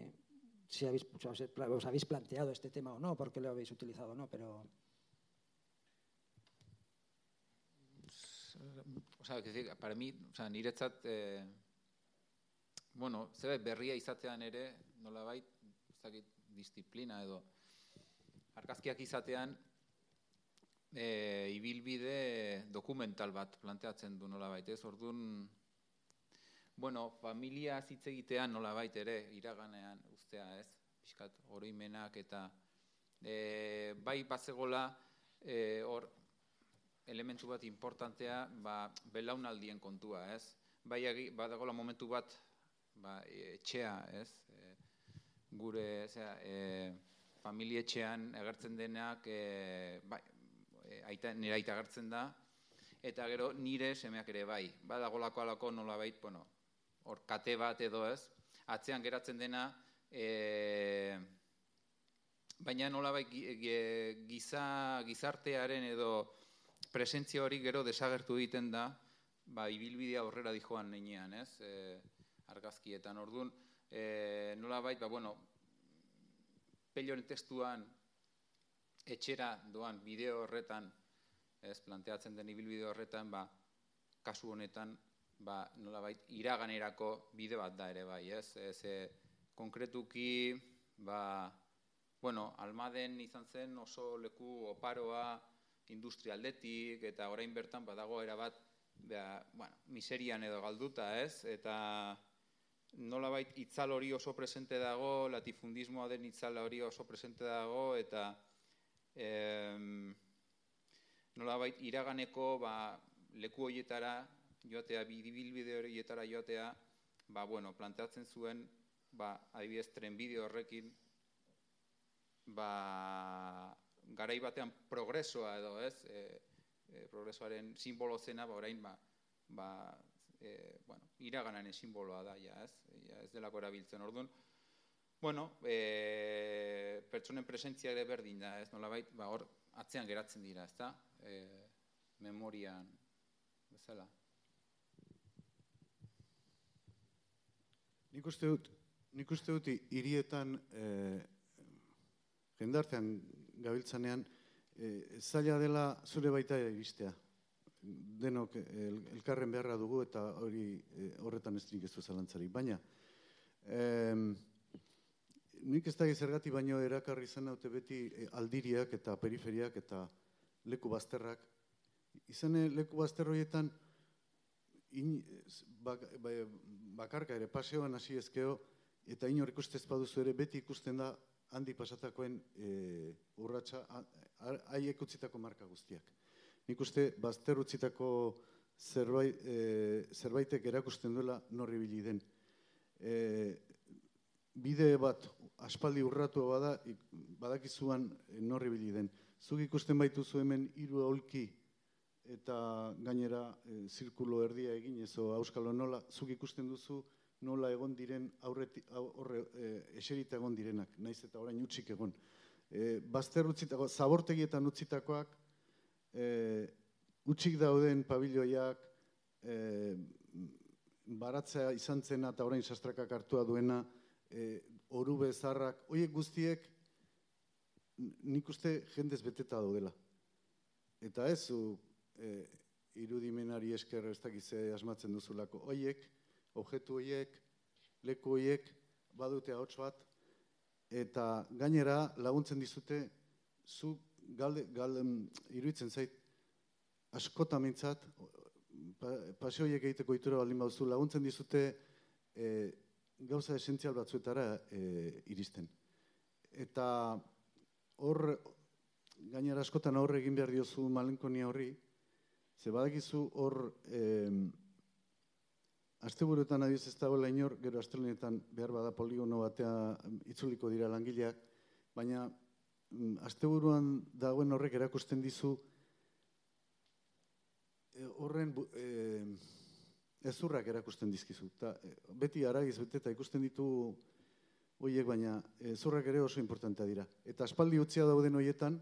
si habéis, os habéis planteado este tema o no, por qué lo habéis utilizado o no, pero... O sea, para mí, o sea, eh, bueno, zebe berria izatean ere, nolabait, ez dakit, disiplina edo, argazkiak izatean, e, ibilbide dokumental bat planteatzen du nolabait, ez? Orduan, bueno, familia hitz egitean nolabait ere iraganean ustea, ez? Piskat oroimenak eta e, bai bazegola e, hor elementu bat importantea, ba, belaunaldien kontua, ez? Bai badagola momentu bat ba, etxea, ez? E, gure, zera, e, familia etxean egertzen denak, e, bai, e, aita, nire aita gertzen da, eta gero nire semeak ere bai. Badago lako alako nola bait, bueno, hor kate bat edo ez, atzean geratzen dena, e, baina nola bai giza, gizartearen edo presentzia hori gero desagertu egiten da, ba, ibilbidea horrela dijoan neinean, ez, e, argazkietan, orduan, e, nola bai, ba, bueno, pelioren testuan etxera doan bideo horretan, ez, planteatzen den ibilbide horretan, ba, kasu honetan, ba, nolabait, iraganerako bide bat da ere bai, ez? Ez, e, konkretuki, ba, bueno, almaden izan zen oso leku oparoa industrialdetik, eta orain bertan badago erabat, ba, bueno, miserian edo galduta, ez? Eta nolabait itzal hori oso presente dago, latifundismoa den itzal hori oso presente dago, eta em, nolabait iraganeko ba, leku horietara joatea, bidibilbide horietara joatea, ba, bueno, planteatzen zuen, ba, adibidez, trenbide horrekin, ba, garai batean progresoa edo, ez, e, e, progresoaren simbolo zena, ba, orain, ba, ba, e, bueno, iraganan simboloa da, ja, ez, ja, ez delako erabiltzen, orduan, Bueno, e, pertsonen presentzia ere berdin da, ez nolabait, ba hor atzean geratzen dira, ezta? E, memorian bezala. Nik uste dut, nik uste dut hirietan e, jendartean gabiltzanean e, zaila dela zure baita iristea. Denok el, elkarren beharra dugu eta hori e, horretan ez du zalantzari. Baina, nik ez da zergati baino erakarri zen haute beti eh, aldiriak eta periferiak eta leku bazterrak. Izane leku bazterroietan in, bak, ba, bakarka ere paseoan hasi ezkeo eta inor ikuste baduzu ere beti ikusten da handi pasatakoen e, urratsa haiek utzitako marka guztiak. Nik uste bazter utzitako zerbait, e, zerbaitek erakusten duela norri bili den. E, bide bat aspaldi urratu bada, badakizuan norri bili den. Zuk ikusten baituzu hemen hiru aulki eta gainera e, zirkulo erdia egin ezo auskalo nola, zuk ikusten duzu nola egon diren aurreti, aurre, e, eserita egon direnak, naiz eta orain utzik egon. E, bazter utzitako, zabortegietan utzitakoak, e, utzik dauden pabiloiak, e, baratzea izan zena eta orain sastrakak hartua duena, e, oru bezarrak, oiek guztiek nik uste jendez beteta daudela. Eta ez zu e, irudimenari esker ez dakize asmatzen duzulako. Oiek, objektu oiek, leku oiek, badute ahots bat, eta gainera laguntzen dizute, zu galde, galde, iruditzen zait, askota mintzat, pa, pasioiek egiteko itura baldin bauzu, laguntzen dizute, e, gauza esentzial batzuetara e, iristen. Eta hor, gainera askotan aurre egin behar diozu malenkonia horri, ze badakizu hor, e, asteburuetan adioz ez dagoela inor, gero astelenetan behar bada poligono batea itzuliko dira langileak, baina asteburuan dagoen horrek erakusten dizu e, horren e, ezurrak erakusten dizkizu. Ta, e, beti aragiz bete eta ikusten ditu hoiek baina ezurrak ere oso importantea dira. Eta aspaldi utzia dauden hoietan,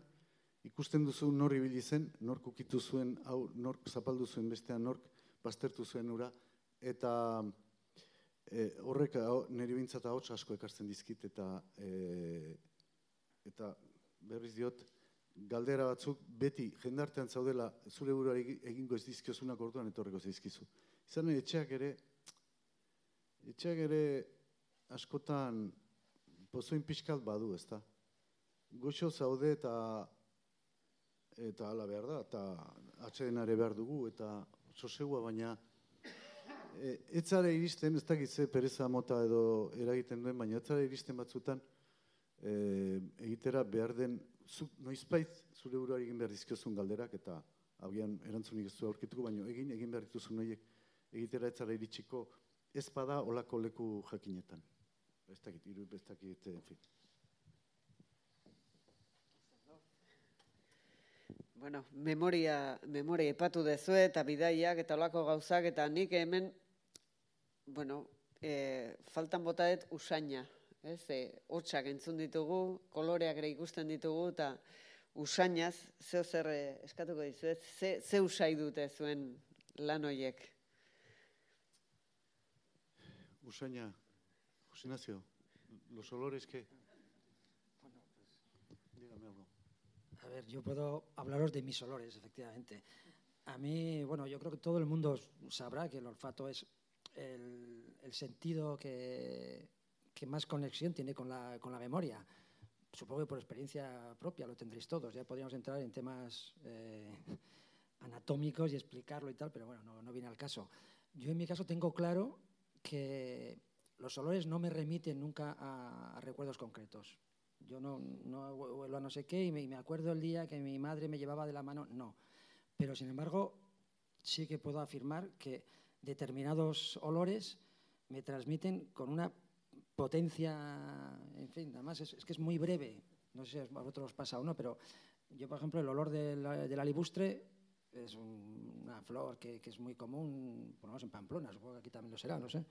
ikusten duzu nor ibili zen, nork ukitu zuen, hau, nork zapaldu zuen bestean, nork baztertu zuen ura, eta e, horrek niri bintzat ahots asko ekartzen dizkit eta e, eta berriz diot galdera batzuk beti jendartean zaudela zure buruari egingo ez dizkiozunak orduan etorreko zaizkizu. Izan ere, etxeak ere etxeak ere askotan pozoin pixkat badu, ezta? Goxo zaude eta eta hala behar da, eta atsedenare behar dugu, eta sosegua, baina e, etzara iristen, ez dakit ze pereza mota edo eragiten duen, baina etzara iristen batzutan e, egitera behar den, zu, noizbait zure buruari egin behar dizkiozun galderak, eta agian erantzunik ez du aurkituko, baina egin, egin behar dituzun horiek egitera etzara iritsiko, ez bada olako leku jakinetan. Ez dakit, iru, ez dakit, en fin. Bueno, memoria, memoria epatu dezue eta bidaiak eta olako gauzak eta nik hemen, bueno, e, faltan bota dut usaina, ez? E, hotxak entzun ditugu, koloreak ere ikusten ditugu eta usainaz, zeo zer eh, eskatuko dizuet, ze, ze usai dute zuen lan hoiek. Usaina, José Ignacio, los olores que... Dígame algo. A ver, yo puedo hablaros de mis olores, efectivamente. A mí, bueno, yo creo que todo el mundo sabrá que el olfato es el, el sentido que, que más conexión tiene con la, con la memoria. Supongo que por experiencia propia lo tendréis todos. Ya podríamos entrar en temas eh, anatómicos y explicarlo y tal, pero bueno, no, no viene al caso. Yo en mi caso tengo claro que los olores no me remiten nunca a, a recuerdos concretos. Yo no, no huelo a no sé qué y me, y me acuerdo el día que mi madre me llevaba de la mano, no. Pero sin embargo, sí que puedo afirmar que determinados olores me transmiten con una potencia, en fin, además es, es que es muy breve. No sé si a vosotros os pasa o no, pero yo, por ejemplo, el olor del, alibustre es un- una flor que, que es muy común, por lo menos en Pamplona, supongo que aquí también lo será, no sé.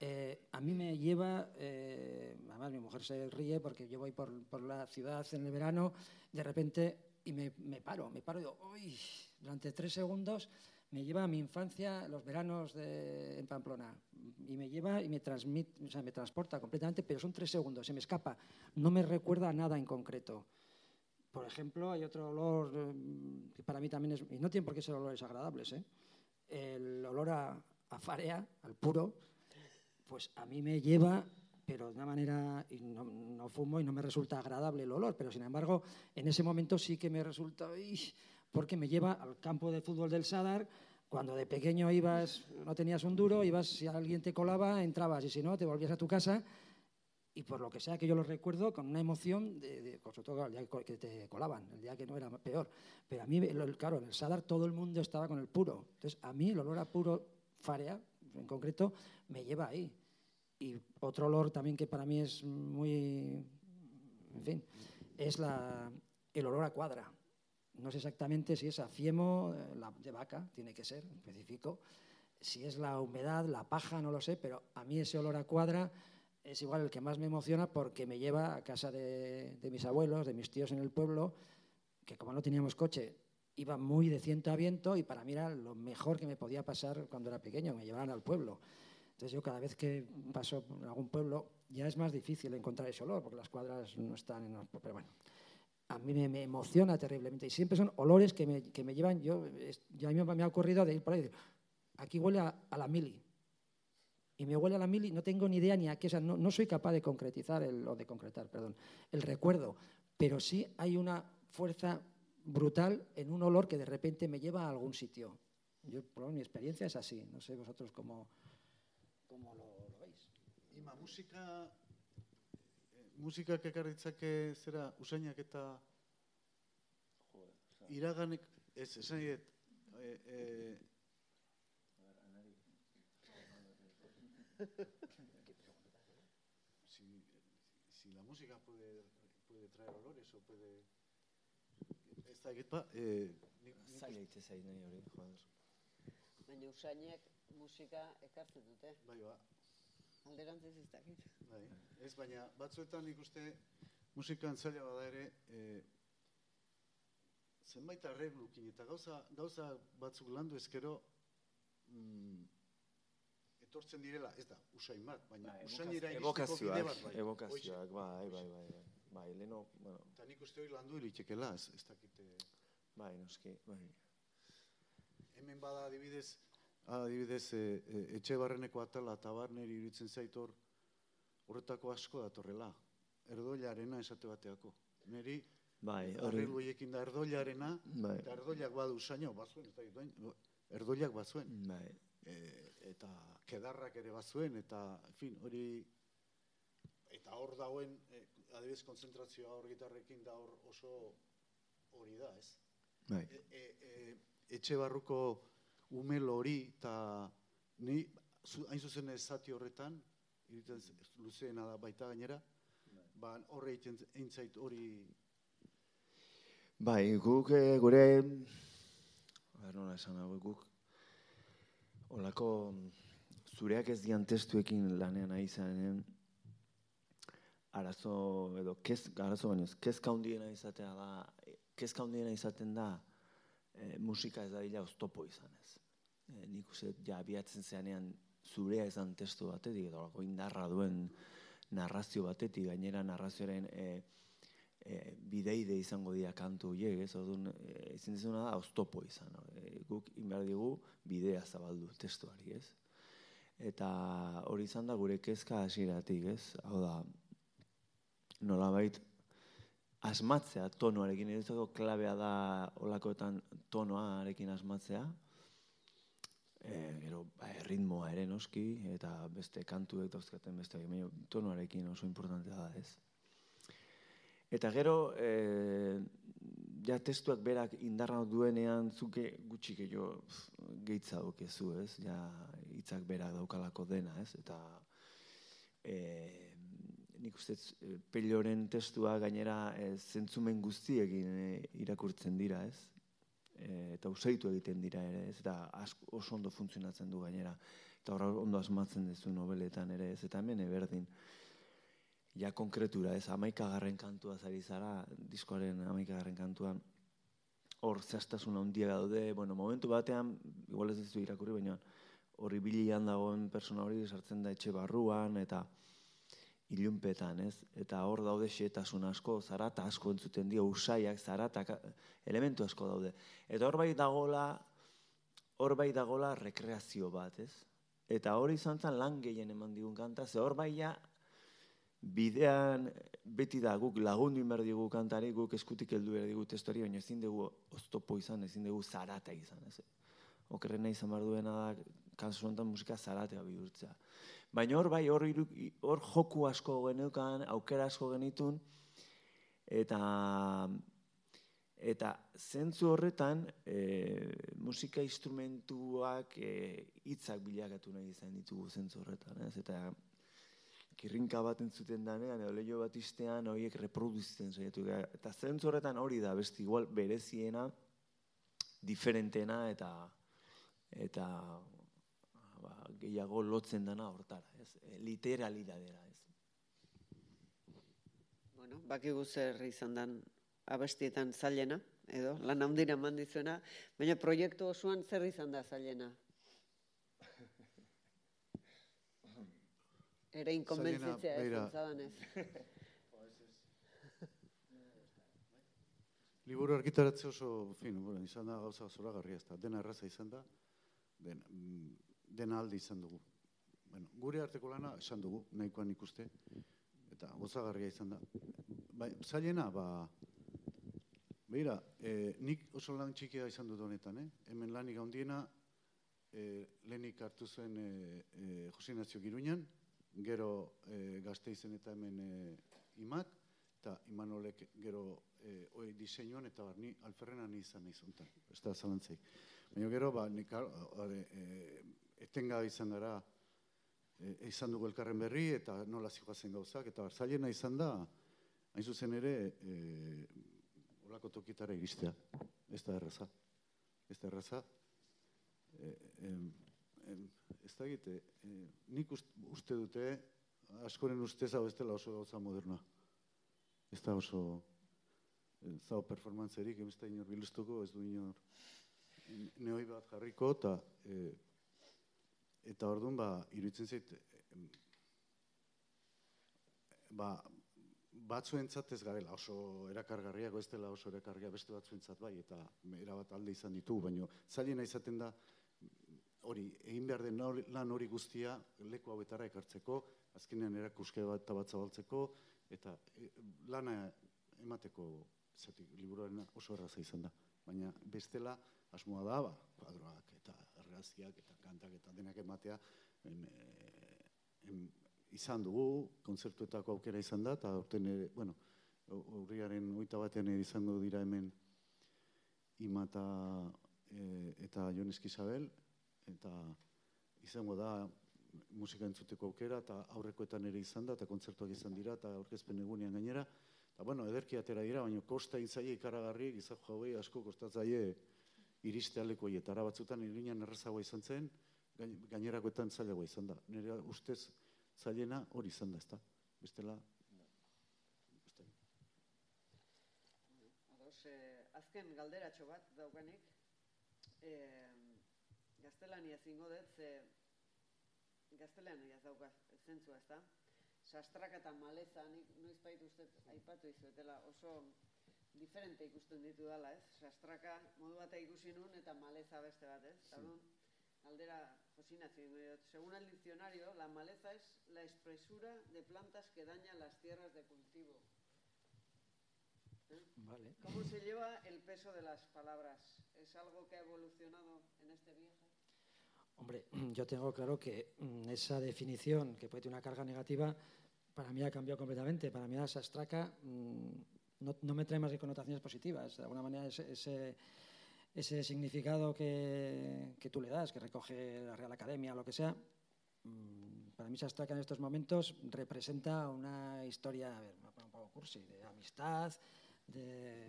Eh, a mí me lleva, eh, además mi mujer se ríe porque yo voy por, por la ciudad en el verano, de repente, y me, me paro, me paro y digo, uy, durante tres segundos me lleva a mi infancia, los veranos en Pamplona, y me lleva y me transmite, o sea, me transporta completamente, pero son tres segundos, se me escapa, no me recuerda nada en concreto. Por ejemplo, hay otro olor eh, que para mí también es, y no tiene por qué ser olores agradables, ¿eh? el olor a, a farea, al puro, pues a mí me lleva, pero de una manera, no, fumo y no me resulta agradable el olor, pero sin embargo, en ese momento sí que me resulta, porque me lleva al campo de fútbol del Sadar, cuando de pequeño ibas, no tenías un duro, ibas, si alguien te colaba, entrabas, y si no, te volvías a tu casa, y por lo que sea que yo lo recuerdo con una emoción, de, de- sobre todo el día que- te colaban, el día que no era peor. Pero a mí, claro, en el Sadar todo el mundo estaba con el puro. Entonces, a mí el olor a puro farea, en concreto, me lleva ahí. Y otro olor también que para mí es muy, en fin, es la, el olor a cuadra. No sé exactamente si es a fiemo eh, la, de vaca, tiene que ser específico. Si es la humedad, la paja, no lo sé, pero a mí ese olor a cuadra es igual el que más me emociona porque me lleva a casa de, de mis abuelos, de mis tíos en el pueblo, que como no teníamos coche, iba muy de ciento a viento y para mí era lo mejor que me podía pasar cuando era pequeño, me llevaran al pueblo. Entonces yo cada vez que paso por algún pueblo ya es más difícil encontrar ese olor porque las cuadras no están en. Pero bueno, a mí me, emociona terriblemente y siempre son olores que me, que me llevan, yo, yo a mí me ha ocurrido de ir por ahí y decir, aquí huele a, la mili. Y me huele a la mili, no tengo ni idea ni a qué, o no, no soy capaz de concretizar, el, o de concretar, perdón, el recuerdo, pero sí hay una fuerza brutal en un olor que de repente me lleva a algún sitio. Yo, por lo mi experiencia es así, no sé vosotros cómo, cómo lo, veis. Ima, musika, eh, musikak ekarritzake zera usainak eta iraganek, ez, esan dut, eh, eh, si, si la música puede, puede traer olores o puede... Ez da eh, nik, nik Zaila itse zait nahi hori, joder. Baina usainek musika ekartzen dute. bai, ba, Alderantziz ez dakit. Bai, ez baina batzuetan ikuste musikan zaila bada ere e, zenbait arreglukin eta gauza, gauza batzuk landu ezkero mm, etortzen direla, ez da, usain bat, baina Bai, usainera iristeko bide evokazioak, bat bai. evokazioak, bai, bai, bai, bai, bai, leno, bueno, Eta nik uste hori landu iritekela, ez, ez dakite... bai, noski, bai. Hemen bada adibidez, adibidez, e, e, etxe barreneko atala eta barneri iruditzen zaitor, horretako asko datorrela. Erdoilarena esate bateako. Neri, Bai, arrelu da erdoilarena, bai, eta erdoilak badu usaino, bazuen, ez bain, erdoilak bazuen. bai, E, eta kedarrak ere bazuen, eta, en fin, hori, eta hor dagoen, e, adibidez, konzentrazioa hor gitarrekin da hor oso hori da, ez? bai. e, e, e, etxe barruko umel hori eta ni hain zuzen ez zati horretan luzeena da baita gainera ba horre egiten zait hori. Bai, guk eh, gure, nola esan hau, guk, olako zureak ez dian testuekin lanean nahi izanen, arazo, edo, kez, arazo baino, ez, kezka handiena izatea da, kezka handiena izaten da, e, musika ez dadila oztopo izanez. E, nik uste, ja, abiatzen zeanean zurea izan testu batetik, edo olako indarra duen narrazio batetik, gainera narrazioaren e, e, bideide izango dira kantu horiek, ez? Orduan, e, ezin dizuna da oztopo izan. E, guk inbar digu bidea zabaldu testuari, ez? Eta hori izan da gure kezka hasieratik, ez? Hau da, nolabait asmatzea tonoarekin, niretzako klabea da olakoetan tonoarekin asmatzea, e, gero ba, ritmoa ere noski, eta beste kantuek dauzkaten beste, baina tonoarekin oso importantea da, ez? Eta gero, e, ja testuak berak indarra duenean zuke gutxi gehiago gehitza dukezu, ez? Ja hitzak berak daukalako dena, ez? Eta e, nik uste e, peloren testua gainera e, zentzumen guztiekin e, irakurtzen dira, ez? E, eta usaitu egiten dira ere, ez? Eta asko, oso ondo funtzionatzen du gainera. Eta horra ondo asmatzen duzu nobeletan ere, ez? Eta hemen eberdin ja konkretura, ez, amaikagarren kantua zari zara, diskoaren amaikagarren kantuan, hor zehaztasun handia daude, bueno, momentu batean, igual ez dizu irakurri, baina hori bilian dagoen persona hori sartzen da etxe barruan, eta ilunpetan, ez? Eta hor daude xetasun asko, zarata asko entzuten dio, usaiak, zarata, elementu asko daude. Eta hor bai dagola, hor bai dagola rekreazio bat, ez? Eta hori izan zen lan gehien eman digun kanta, ze hor bai ja bidean beti da guk lagundu inber digu kantari, guk eskutik heldu behar digu testori, baina ezin dugu oztopo izan, ezin dugu zarata izan, ez? Okerrena izan behar duena da, kasu honetan musika zaratea bihurtzea. Baina hor bai, hor, hor joku asko geneukan, aukera asko genitun, eta eta zentzu horretan e, musika instrumentuak e, hitzak bilakatu nahi izan ditugu zentzu horretan, ez? Eta kirrinka bat entzuten danean, edo leio bat iztean, horiek reproduzitzen gara. Eta zentzu horretan hori da, beste igual bereziena, diferentena eta eta gehiago lotzen dana hortara, ez? E, literalidadera, ez? Bueno, bakigu zer izan dan abestietan zailena, edo, lan handira eman dizuena, baina proiektu osoan zer izan da zailena? Ere inkonbentzitzea ez begira. zentzadanez. liburu argitaratze oso fin, bueno, izan da gauza zoragarria ez da, dena erraza izan da, den, mm, dena alde izan dugu. Bueno, gure arteko lana esan dugu, nahikoan ikuste, eta gozagarria izan da. Bai, zailena, ba, beira, e, nik oso lan txikia izan dut honetan, eh? hemen lanik handiena, e, lehenik hartu zuen e, e, Jose Nazio Giruñan, gero e, Gasteizen eta hemen e, imak, eta Imanolek gero e, oi diseinuan eta bar, ni alferrena ni izan nahi zontan, ez da zalantzik. Baina gero, ba, nik, e, etenga izan gara, e, izan dugu elkarren berri eta nola zijoazen gauzak, eta zailena izan da, hain zuzen ere, e, olako tokitara iristea, ez da erraza. Ez da erraza. E, em, em, ez da egite, e, nik ust, uste dute, askoren ustez hau ez dela oso gauza modernoa. Ez da oso, ez da performantzerik, ez da inor biluztuko, ez du inor neoi bat jarriko, eta e, Eta orduan, ba, iruditzen zait, ba, batzuentzat ez garela oso erakargarriago ez dela oso erakargarria beste batzuentzat bai, eta erabat alde izan ditugu, baina zailena izaten da, hori, egin behar den lan hori guztia leku hauetara ekartzeko, azkenean erakuske bat eta bat zabaltzeko, eta e, lana emateko zati, liburuaren oso erraza izan da. Baina bestela, asmoa da, ba, kuadroak eta errazkiak eta kantak eta denak ematea, em, eh, em, izan dugu, kontzertuetako aukera izan da, eta aurten ere, bueno, urriaren hogeita batean ere izango dira hemen Imata e, eta Jon Eskizabel, eta izango da musika entzuteko aukera, eta aurrekoetan ere izan da, eta kontzertuak izan dira, eta aurkezpen egunean gainera. Eta, bueno, ederki atera dira, baina kosta intzaie ikaragarri, gizak jauei asko kostatzaie iriste aleko eta batzutan irinan errazagoa izan zen, gain- gainerakoetan zailagoa izan da. Nire ustez zailena hori izan da, ezta? Bestela, beste- Ados, eh, azken galderatxo bat daukanik. Eh, gaztelania zingo dut, ze gaztelania dauka zentzua, ezta? Sastraka eta maleza, nik noiz baitu uste aipatu izuetela oso diferente ikusten ditu dala, ez? Sastraka modu bat ikusi nun eta maleza beste bat, ez? Orduan, Aldera, Josina, dut. según el diccionario, la maleza es la espesura de plantas que dañan las tierras de cultivo. Vale. ¿Cómo se lleva el peso de las palabras? ¿Es algo que ha evolucionado en este viaje? Hombre, yo tengo claro que mm, esa definición que puede tener una carga negativa, para mí ha cambiado completamente. Para mí la sastraca mm, no, me trae más que connotaciones positivas. De alguna manera ese, ese, significado que, que tú le das, que recoge la Real Academia o lo que sea, mm, para mí sastraca en estos momentos representa una historia, a ver, un poco cursi, de amistad, de,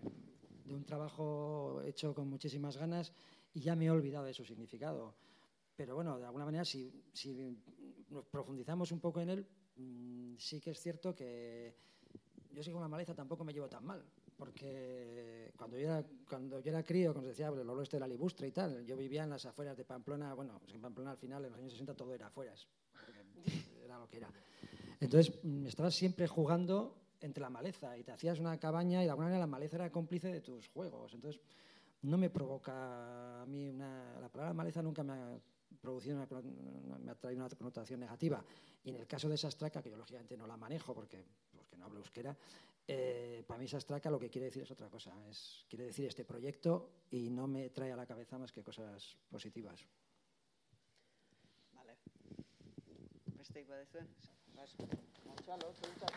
de un trabajo hecho con muchísimas ganas y ya me he olvidado de su significado. Pero bueno, de alguna manera, si, si nos profundizamos un poco en él, mm, sí que es cierto que yo sí con la maleza tampoco me llevo tan mal. Porque cuando yo era, cuando yo era crío, como se decía, el oeste de la libustre y tal, yo vivía en las afueras de Pamplona. Bueno, en Pamplona al final, en los años 60, todo era afueras. Era lo que era. Entonces, mm, estabas siempre jugando entre la maleza y te hacías una cabaña y de alguna manera la maleza era cómplice de tus juegos. Entonces, no me provoca a mí una... La palabra maleza nunca me ha producido una, me ha traído una connotación negativa. Y en el caso de esa estraca, que yo lógicamente no la manejo porque no hablo euskera, eh, para mí esa estraca lo que quiere decir es otra cosa. Es, quiere decir este proyecto y no me trae a la cabeza más que cosas positivas. Vale. Gontzalo, zeuntza.